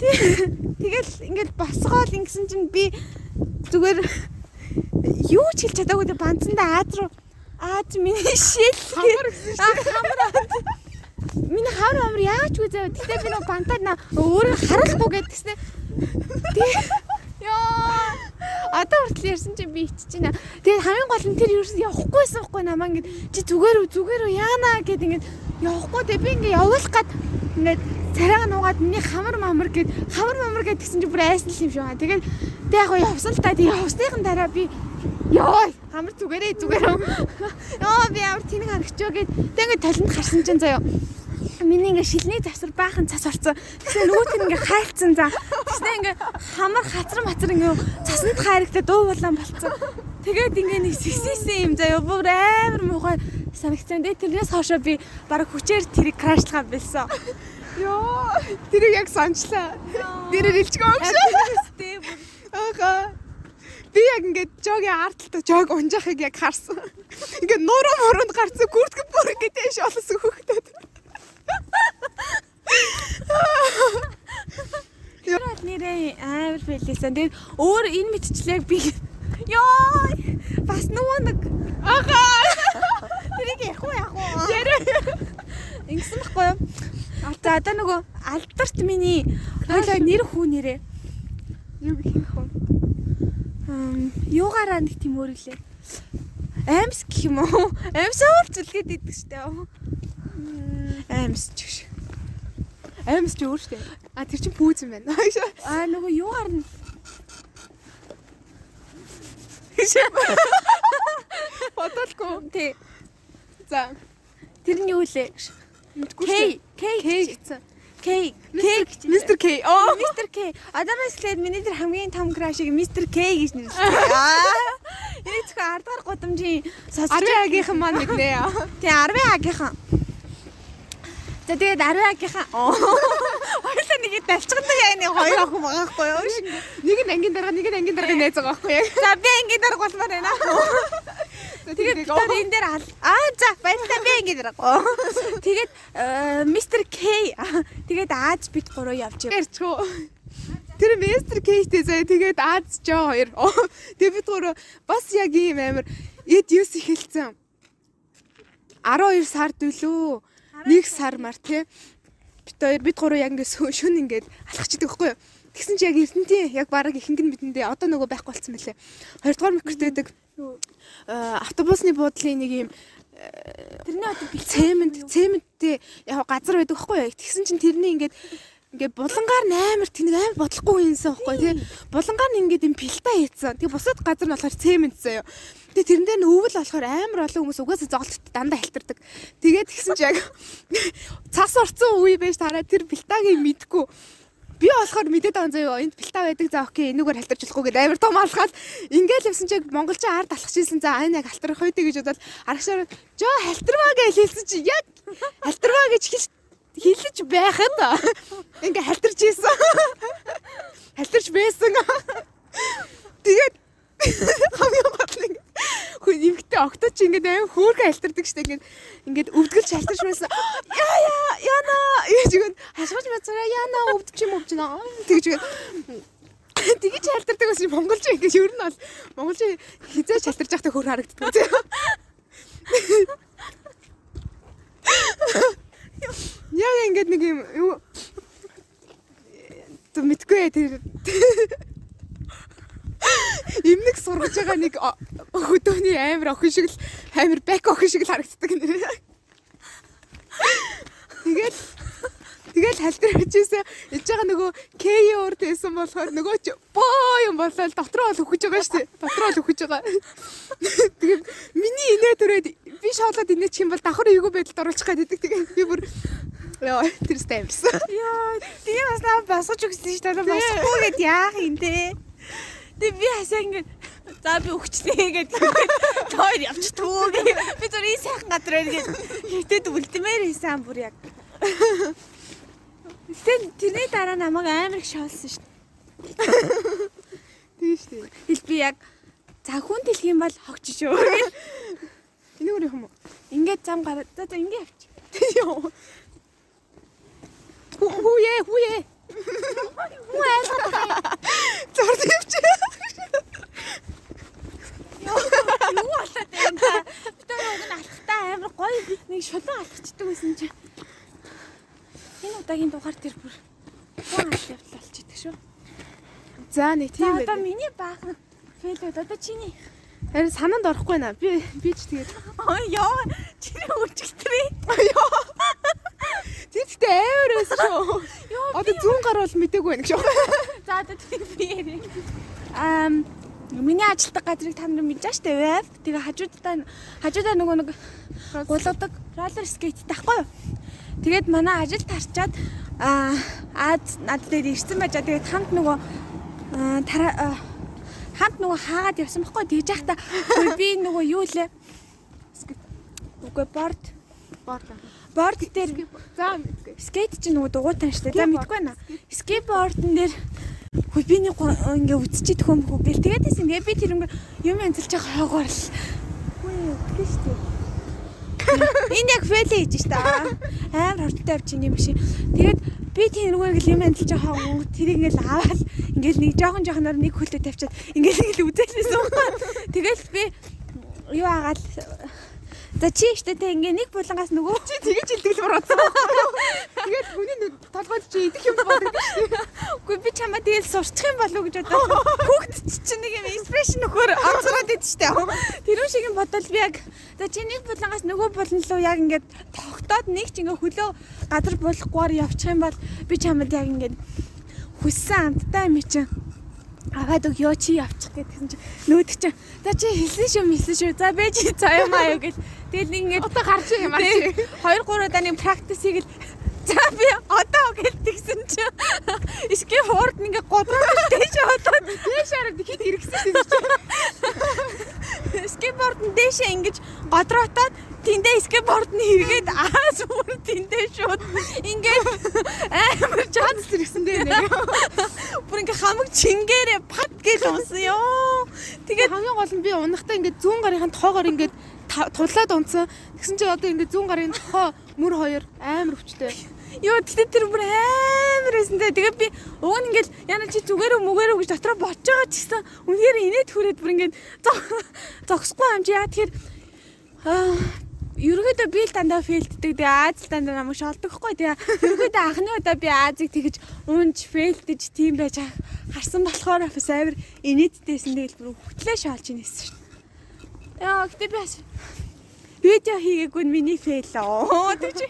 Тэгэл ингээд босгоол ингэсэн чинь би зүгээр юу ч хэлж чадаагүй банцанда Аз руу Аз миний шил Хамар гэсэн шүү дээ. Хамар. Миний хавар амир яаж заяа. Гэтэ би нөгөө бантад на өөрөө харахгүй гэдгснэ. Яа. Одоо хүртэл ярьсан чинь би ичиж байна. Тэгээд хамгийн гол нь тэр ерөөс явахгүйсэн байхгүй намаа ингэ чи зүгээр үү зүгээр үү яана гэд ингэ явахгүй дээ би ингэ явуулах гад ингэ царайгаа нуугаад миний хамар мамар гэд хамар мамар гэд гисэн чи бүр айсан л юм шиг байна. Тэгээд тэг яг явсан л та тэг явсныхан дараа би Йоо, хамар зүгээрээ зүгээрээ. Йоо, би ямар тэнэг харагчөө гэд тэг ингэ толинд харсан чинь заяа. Миний ингээ шилний завсар баахан цас орцсон. Тэгсэн нь ингээ хайлтсан за. Тэгснэ ингээ хамар хацар мацар ингээ цаснд хайрагтай дуу булаан болцсон. Тэгээд ингээ нэг сэгсээсэн юм заяа. Бүр амар муухай санагцсан. Тэгээ тэрнээс хоошо би баг хүчээр тэрийг крашлгаа билсэн. Йоо, тэрийг яг санчлаа. Дээрээ хэлчихгүй юм шиг. Ага. би яг ингээд жогийн артталтаа жог унжахыг яг харсан. Ингээд нуруу муруунд гарцсан гүрдг бүр ингээд дэш олсон хөхтөд. Яа нэрээ амар фэлээсэн. Тэгээд өөр энэ мэдчлээ би Йоо! Бас нөгөө нэг Агаа. Тэрийг ярих уу яах уу? Ярэ. Ингэсэн байхгүй юу? За одоо нөгөө алдарт миний хоёлаа нэр хүү нэрээ. Юу хийх вэ? Ам юугаараа нэг тийм өөрөглөө. Амс гэх юм уу? Амсаар зүлгээд идэг штэ. Амс ч гэж. Аймс ч өөр штэ. А тэр чин пүүз юм байна. Аа нөгөө юугаар нь Бодолгүй. тий. За. Тэр нь юу лээ? Мэдгүй штэ. К К гэсэн. К гэж. Мистер К. Оо. Мистер К. Адамаас эхлээд миний тэр хамгийн том крашиг Мистер К гэж. Аа. Энэ зөвхөн 10 дахь гудамжийн 10 агийнхан маань нэг нэ. тий 10 агийнхан. За тэгээд 10 агийнхаа хоёулаа нэгэд давчгадаг яг нэг хоёр охин байгаа хгүй юу? Нэг нь ангийн дараа нэг нь ангийн дараа найз байгаа байхгүй яг. За би ангийн дарга болмоор байна. Тэгээд бид энэ дээр аа за баярлалаа би ангийн дарга. Тэгээд э, мистер К тэгээд Аз бит гурав явж ив. Ярьчихгүй. Тэр мистер Кейтэй заяа тэгээд Аз жоо хоёр. Тэгээд бид гурав бас яг ийм амар эд юус ихэлсэн. 12 сард үлээ. Нэг сар мар тий. Бид хоёр бид гурав яг ингээд шүн ингээд алхчихдаг байхгүй юу? Тэгсэн чи яг эрдэнтийн яг бараг ихэнх нь бидэндээ одоо нөгөө байхгүй болсон мөлий. Хоёрдугаар микрот байдаг. Э, автобусны буудлын нэг юм Тэрний одоо цемент цементтэй яг газар байдаг байхгүй юу? Тэгсэн чинь тэрний ингээд ингээд булангаар амар тэнэг амар бодлохгүй юмсан байхгүй тий. Булангаар нь ингээд юм пилта хийцэн. Тэгээ бусад газар нь болохоор цемент заяа. Тэгээ тэрэн дээр нь өвөл болохоор амар олон хүмүүс угаасаа зоголт дандаа халтардаг. Тэгээд тэгсэн чи яг цас орцсон үе байж тараа тэр пилтагийг мэдгүй Би болохоор мэдээд байгаа заяа энд пилта байдаг за окей энүүгээр халтарч болохгүй гэдэг амар том алхаад ингээл явсан чи монголчин ард алхажсэн за энэ яг халтарах үйтэй гэж бодоод арагшаар жоо халтарваа гэж хэлсэн чи яг халтарваа гэж хэл хэлж байхад ингээ халтарч ийсэн. Халтарч байсан. Тэгээд хамгийн гол нь хүн эмгтэй окточ ингээд аим хөөргө альтардаг штэ ингээд ингээд өвдгөлч альтарч байсан. Яа яа яна гэж ингээд хашгирч бацараа яна өвдөж юм өвдөж наа тэгж ингээд тэгж альтардаг байсан. Монголч ингээд ер нь бол монголч хизээч альтарч байхдаа хөөр харагддаг Яа ингээд нэг юм юу Тэ мэдгүй тэр Имнэг сургаж байгаа нэг хөдөөний амар охин шиг л амар бэк охин шиг л харагддаг нэр. Тэгээд тэгэл халтарчихсан. Иж байгаа нөгөө К-ийн урд байсан болохоор нөгөө ч боо юм болол дотроо л өгч байгаа шүү дээ. Дотроо л өгч байгаа. Тэгээд миний инээ төрөөд би шоолоод инээчих юм бол давхар эйгүү байдалд оруулах гэдэг. Тэгээд би бүр Яа, тэр стаймс. Яа, тийм бас наа босгож өгсөн шүү дээ. Босхгүй гэд яах юм те. Тэг би хасаа ингэ за би өгчлээ гэдэг. Тоор явчихтгүй гэ. Би зөв энэ сайхан газар байна гэж хитэд үлдмээр хийсэн бүр яг. Тэгтээ тэрний дараа намайг амар их шоолсон шүү. Тийм шүү. Хэл би яг за хүн дэлх юм бол хогч шүү. Энэ өөр юм уу? Ингээд зам гараад за за ингэ явчих. Яа. Хүү хүүе хүүе. Хүү айлгаа. Зурд явчих. Юу болоод байна та? Бид хоёр уг нь алхахтаа амар гоё нэг шулуун алхацдаг байсан чи. Энэ удаагийн дугаар тэр бүр гоо алх явдал болчихдаг шүү. За нэг тийм одоо байх. миний баахан фейлүүд одоо чиний. Харин санаанд орохгүй наа. Би би ч тэгээд ёо чиний үржигтрээ. тэр ихтэй байсан шүү. Ёо Одоо зүүн гар бол мдэггүй байх шүү. за одоо тэр би ярив. Ам Миний ажилтдаг газрыг та нар мэдэж штэ веб. Тэгээ хажуудаа хажуудаа нөгөө нэг гулуудаг роллер скейт тахгүй юу? Тэгээд манай ажил тарчаад аа аад над дээр ирсэн байжаа. Тэгээд хамт нөгөө хамт нөгөө хаагаад явсан байхгүй тэгж яхта би нөгөө юу лээ? Үгүй борд. Борд. Борд дээр За мэдгүй. скейт чинь нөгөө дугуйтан штэ. За Скейтборд. мэдгүй байна. Скейтбордн дээр хөө би нэг ингээ үдчихэд хөмхөө гэл тэгээд тест ингээ би тэр ингээ юм янзлж байгаа хойгоор л хөө үтгэж штэ Энэ яг фейл хийж штэ амар хурдтай авчих юм биш. Тэгээд би тэрүүгээр л юм янзлж байгаа хүн тэрийг ингээл аваад ингээл нэг жоохон жоохноор нэг хөлтөд тавьчаад ингээл ингээл үзээссэн. Тэгэл би юу агаал За чи ихтэй те ингээ нэг булангаас нөгөө чи тэгэж илтгэл бодсон. Тэгээд хүний толгойд чи идэх юм боддог шүү. Үгүй би чамаа тэгэл сурчих юм болов гэж бодоод хүүхд чи нэг юм инспирэшн нөхөр онцгоод идэв штэ. Тэрүүн шиг юм бодвол би яг за чи нэг булангаас нөгөө булан руу яг ингээд тогтоод нэг ч ингээ хөлөө газар болохгүйгээр явчих юм бол би чамд яг ингээд хүссэн амттай юм чинь аваад өг ёо чи явчих гэдгсэн чи нөөд чи за чи хэлсэн шүү хэлсэн шүү. За бэ чи цаа юм аа гэл тэгэл ингээд одоо гарч юм аа чи. 2 3 удаа нэг практисийг л за би одоо гэлтгсэн чи иски хуурд ингээд годроод дээш одоо дээш хараад хэд хэрэгсэн чи скейтборд нь дээшээ ингэж годроотоод тэндээ скейтборд нь хэрэгээд аас бүр тэндээ шууд ингээд амар чанс хэрэгсэн дээ нэг. Бүр ингээ хамаг чингээрээ пат гэж унсан ёо. Тэгээд хамгийн гол нь би унахтаа ингээд зүүн гарынхаа тоогоор ингээд тулаад унсан. Тэгсэн чинь одоо ингээд зүүн гарын тохоо мөр хоёр амар өвчтэй. Йоо тэгтээ тэр бүр амар байсан те. Тэгээ би уг нь ингээл яна чи зүгээрөө мүгээрөө гэж дотроо бодож байгаа ч гэсэн үнээр инээд хүрээд бүр ингээд зогсохгүй юм чи яа тэгэхээр ерөөдөө би л дандаа фейлддэг. Тэгээ Аз дандаа намайг шолдохгүй. Тэгээ ерөөдөө анхны удаа би Азыг тэгэж унж фейлдэж тийм байж харсан болохоор бас амар инээдтэйсэн тэгэл бүр хөтлөө шаалж инээсэн шүү. Яа гэтээ би бас видео хийгээгүй миний фейл оо тэг чи.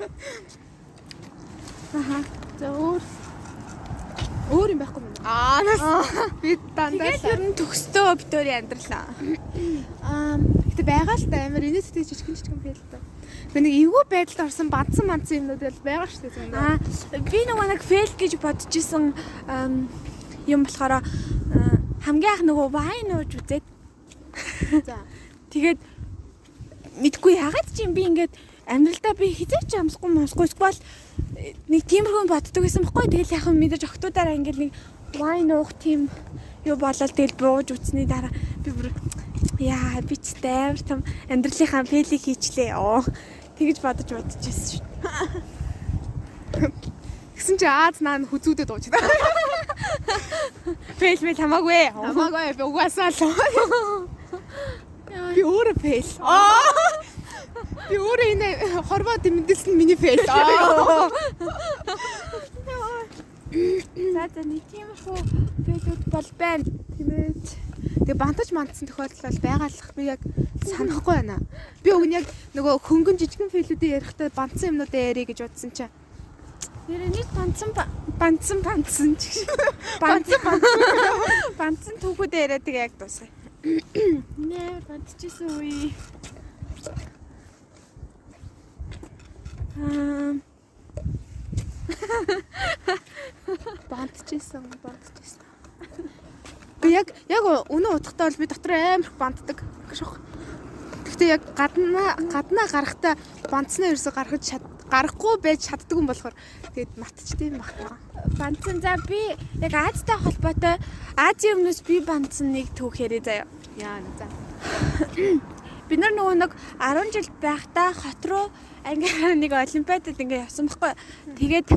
Аха. За өөр өөр юм байхгүй мэн. Аа нас би дандаа ер нь төгстөө битүүр амьдралаа. Аа гэтээ байгаа л да амар инээдтэй жижигэн жижигэн фейл та. Би нэг эвгүй байдалд орсон бадсан манцсан юмнууд л байгаа шүү дээ. Аа би нөгөө нэг фейл гэж бодож исэн юм болохоор хамгийн анх нөгөө вайн ууж үзээд. За. Тэгээд мэдгүй ягаад ч юм би ингээд амьдралдаа би хизээч амсахгүй мосгүй эсвэл нэг тиймэрхүү боддог байсан байхгүй тэгэл яхан мэдээж октоудаараа ингээд нэг вайн уух тийм юу болол тэгэл бууж үтсний дараа би бүр яа би ч амар том амьдралынхаа фейлийг хийчлээ оо тэгэж бодож бодож байсан шүү. Тэгсэн чи Аз наа хүзүүдэд ууж та. Фейл мэл хамаагүй. Хамаагүй би угаасаа л. Би өөрөө фейл. Би өөрөө энэ хорвоо дэмдэлсэн миний фейл. За за нэг тиймэрхүү фейлүүд бол байна. Тиймээд Тэгээ бантаж мандсан тохиолдол бол байгаалах би яг санахгүй байна. Би өг нь яг нөгөө хөнгөн жижигэн фейлүүдийн ярихдаа бантсан юмнуудаа ярих гэж бодсон чинь. Нэр нэг бантсан бантсан бантсан ч бантсан бантсан бантсан түүхүүдээ яриад тэгээ яг дуусгая. Нэр бантчихсан үе. Аа бантчихсан бантчихсан. Би яг яг өнөө утгатай бол би дотор амар банддаг шох. Гэхдээ яг гаднаа гаднаа гарахтаа бандснаа ерөөсө гаргаж чад гарахгүй байж чаддаг юм болохоор тэгээд мартчихдээ юм байна. Бандсан за би яг Азтай холбоотой Азийн өмнөөс би бандсан нэг түүх яриа заяа. Яа за. Бид нар нөгөө нэг 10 жил байхдаа хот руу ингээ нэг олимпиадад ингээ явсан байхгүй. Тэгээд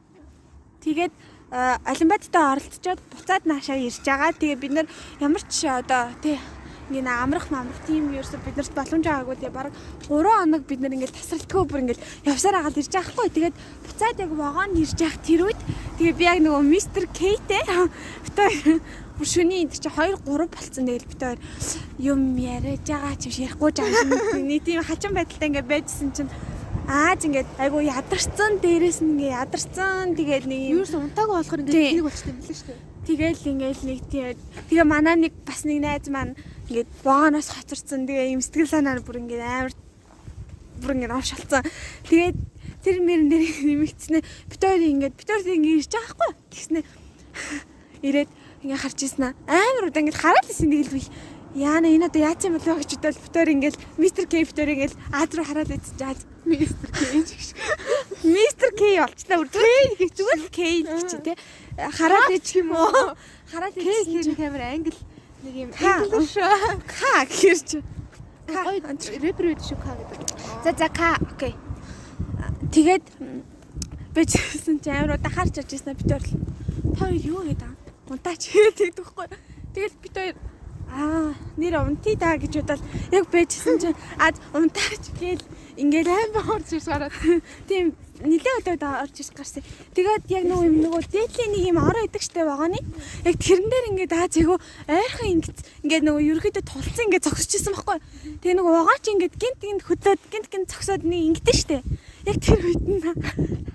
тэгээд олимпиадад оролцоод буцаад наашаа ирж байгаа. Тэгээ бид нар ямар ч одоо тий ингээ амрах мамрах тийм ерөөсө биднэрт боломж байгаагүй. Тэгээ баг 3 хоног бид нар ингээ тасралтгүй бүр ингээ явсаар агаад ирж байгаа хгүй тэгээд буцаад яг вагон ирж явах тэр үед тэгээ би яг нөгөө мистер Кейтэй битээ бүр шөний энэ чи 2 3 болцсон тэгэл битээ юм яриад байгаа ч юм ярихгүй жаа нэг тийм хачин байдалтай ингээ байжсэн чинь Ааз ингээд айгу ядарсан дээрээс нь ингээ ядарсан тэгээд нэг юм юусэн унтаагүй болохоор ингээ тэнэг болчихсон юм лээ шүү дээ. Тэгээл ингээл нэг тийм тэгээ манаа нэг бас нэг найз маань ингээд богоноос хоцорсон тэгээ юм сэтгэл санаа бүр ингээд амар бүр ингээд оршолцсон. Тэгээд тэр мөрөн дээр нэмэгдснэ бит хоёр ингээд бит хоёр ингээд ирж байгаа хгүй. Тэгснэ ирээд ингээд харж ийсэн амар удаа ингээд хараад исэн нэг л Яана энэ одоо яац юм болоо гэж бодвол битээр ингээл мистер К битээр ингээл Аз руу хараад жаад мистер К гэж. Мистер К болчлаа үрдвэр. К гэж зүгээр К гэж тий. хараад ич юм уу? Хараад К чи хэрэг амар англи нэг юм. English ка гэхэр чи. Ка рэпер үед шүү ка гэдэг. За за ка окей. Тэгээд бэжсэн чи амар удаа харч бид хоёр л. Та юу гэдэг аа? Унтаач гэдэг тэгэхгүй. Тэгэл бид хоёр аа нэр унти да гэж бодоод яг бэжсэн чи аа унтаач гээл ингээл Амар орж ирс гараад. тийм нилээ өдөөд орж ирж гарсан. Тэгээд яг нөгөө юм нөгөө дээдлийн нэг юм ороо идэг штэ байгааны. Яг тэрэн дээр ингээд аа зээгөө ойрхон ингээд ингээд нөгөө ерөөхдөө тулцсан ингээд зогсчихсан байхгүй. Тэгээ нөгөө угаач ингээд гинт гинт хөдлөөд гинт гинт зогсоод нэг ингэдэж штэ. Яг тэр үед нь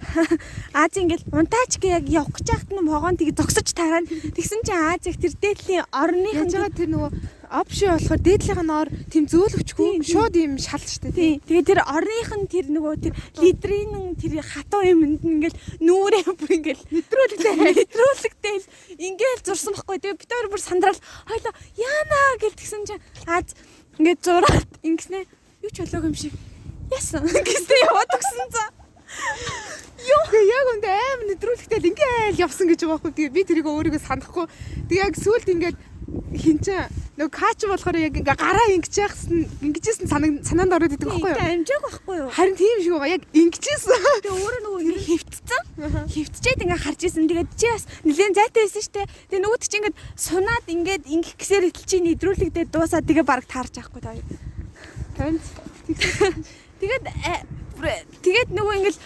Аз ингээд унтаач гэ яг явах гэж байхад нь вагон тийг зогсож тараад тэгсэн чинь Аз яг тэр дээдлийн орныхан тэр нөгөө опшн болохоор дээдлийнх нь ор тийм зөөлөвчгүй шууд юм шал штэ Тий. Тэгээ тэр орныхан тэр нөгөө тэр лидрийн тэр хатуу юмд нь ингээл нүүрээ бүр ингээл нэтрүүлэгтэй нэтрүүлэгтэй л ингээл зурсан байхгүй. Тэгээ бид хоёр бүр сандрал хойлоо яана гэл тэгсэн чинь аз ингээд зураад ингэснэ юу ч болоог юм шиг. Яасан гэстэй яваад өгсөн за. Үгүй яг үндэ амар нэдрүүлэхтэй л ингээл явсан гэж байгаа байхгүй. Тэгээ би тэрийг өөрийгөө санахгүй. Тэгээ яг сүулт ингээд хинчээ нөгөө кач болохоор яг ингээ гараа ингэж яахсан ингэжсэн санаа санаанд ороод идэг байхгүй юу? Амжааг байхгүй юу? Харин тийм шиг байгаа. Яг ингэжсэн. Тэгээ өөрөө нөгөө ингэ хөвтцэн. Хөвтчээд ингээ харж исэн. Тэгээд чи бас нэлээд зайтай байсан штэ. Тэгээ нөгөөд чи ингээд сунаад ингээд ингэх гэсээр идэл чи нэдрүүлэгдээ дуусаад тэгээ баг таарч авахгүй таа. Танд Тэгээд тэгээд нөгөө ингээл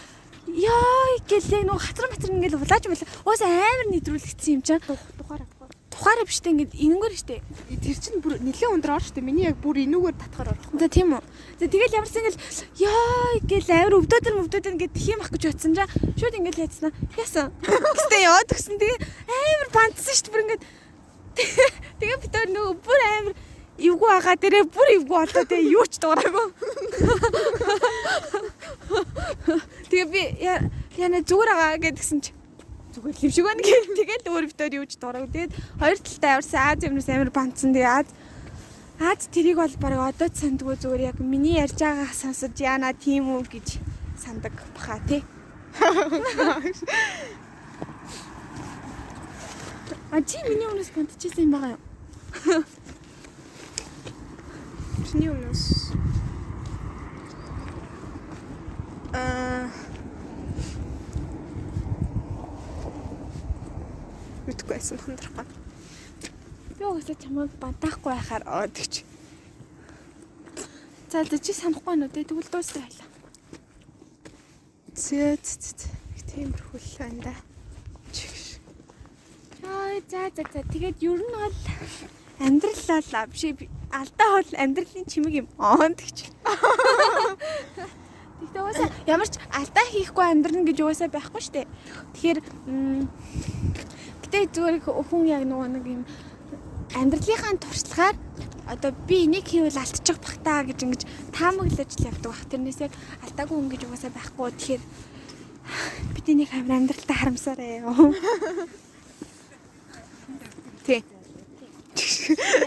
яа гэлээ нөгөө хацар матар ингээл улааж байла. Уус амар нэдрүүлэгдсэн юм чам. тухаараа тухаараа. Биш тэ ингээд ингэнгөр штэ. Тэр чинь бүр нэлээд өндөр ор штэ. Миний яг бүр энүүгээр татгаар орох. За тийм үү. За тэгэл ямарсан ингээл яа гэл амар өвдөөдөр өвдөөдөр ингээд тхиим ах гэж бодсон жаа. Шууд ингээд яцснаа. Яасан. Гэтэ яваад өгсөн. Тэгээ амар бандсан штэ бүр ингээд тэгээ бид нар нөгөө бүр амар эвгүй байгаа дээрээ бүр эвгүй болоо тэгээ юу ч дуураагүй. Тэгээ би я- яна зүгээр байгаа гэдгсэн чи зүгээр л юм шиг байна гэх. Тэгээд өөр битээр юу ч дуураагүй. Тэгээд хоёр талтай аварсан Аз юмнаас амар бандсан. Тэгээ Аз Аз тэрийг бол баг одоо ч сандгүй зүгээр яг миний ярьж байгаа сонсож яана тийм үү гэж сандаг баха тий. А чи миний өмнөөс бандчихсан юм байгаа юу? Чиний өмнөөс аа Мэдгүй байсан хандрахгүй. Би угаасаа чамайг бантаахгүй байхаар оо тэгч. За за чи санахгүй нү дээ тэгвэл дуустай байлаа. Зээ зээ тиймэрхүү л байна да. Ой за за за тэгээд ер нь бол амьдрал бол биш би- алдаа бол амьдралын чимэг юм. Аа тэгч. Тэгтээ угаасаа ямар ч алдаа хийхгүй амьдрна гэж угаасаа байхгүй штэ. Тэгэхээр м, гэтээ зүгээр хүн яг нөгөө нэг юм амьдралынхаа туршлагаар одоо би энийг хийвэл алдчих бах та гэж ингэж таамаглаж л явдаг бах. Тэрнээс яг алдаагүй хүн гэж угаасаа байхгүй. Тэгэхээр бид энийг амар амьдралтаа харамсаарай. Тий.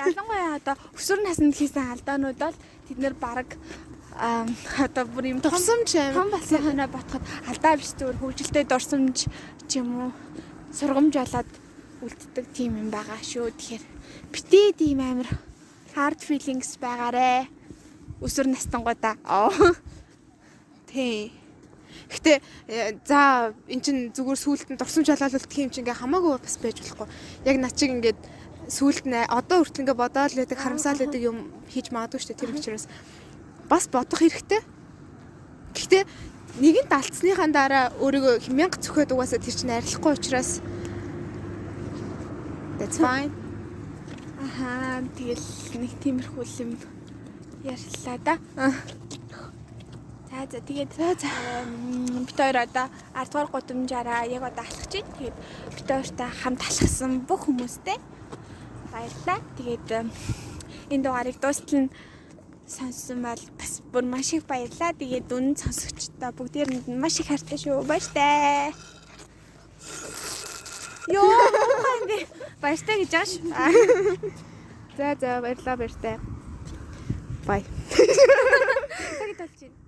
Ялангуяа одоо өсвөр наснд хийсэн алдаанууд бол тэд нэр баг аа одоо бүр юм том Тусамж том болсон хоноо ботход алдаа биш зүгээр хөгжилтэй дурсамж ч юм уу сургамж болоод үлддэг тийм юм байгаа шүү. Тэгэхээр битээ тийм амир hard feelings байгаарэ. Өсвөр настангуудаа. Аа. Тий. Гэтэ э, за эн чин зүгээр сүулт нь дурсамж халаалуулдаг юм чи ингээ хамаагүй бас байж болохгүй. Яг над чиг ингээд сүулт нэ одоо хүртэл ингээ бодоол байдаг харамсаал байдаг юм хийж магадгүй шүү дээ тэр учраас бас бодох хэрэгтэй. Гэхдээ нэгэнт алдсныхаа дараа өөрийгөө хэмээн цөхөөд угаасаа тэр чинь арилахгүй учраас That's fine. Аха тэгэл нэг тиймэрхүү юм ярьлаа да. За за тэгээд за за бид хоёр одоо 10 дугаар гудамжаараа яг одоо алхаж байна. Тэгээд бид хоёртай хамт алхсан бүх хүмүүстээ баярлалаа. Тэгээд энэ дугаарыг дуустал нь сонссон бол бас бүр маш их баярлалаа. Тэгээд үнэн сонсогчдоо бүгдээрэнд маш их хайртай шүү. Баяртай. Йоо, баяртай гэж ааш. За за баярлалаа баяртай. Bye. Цагт байна.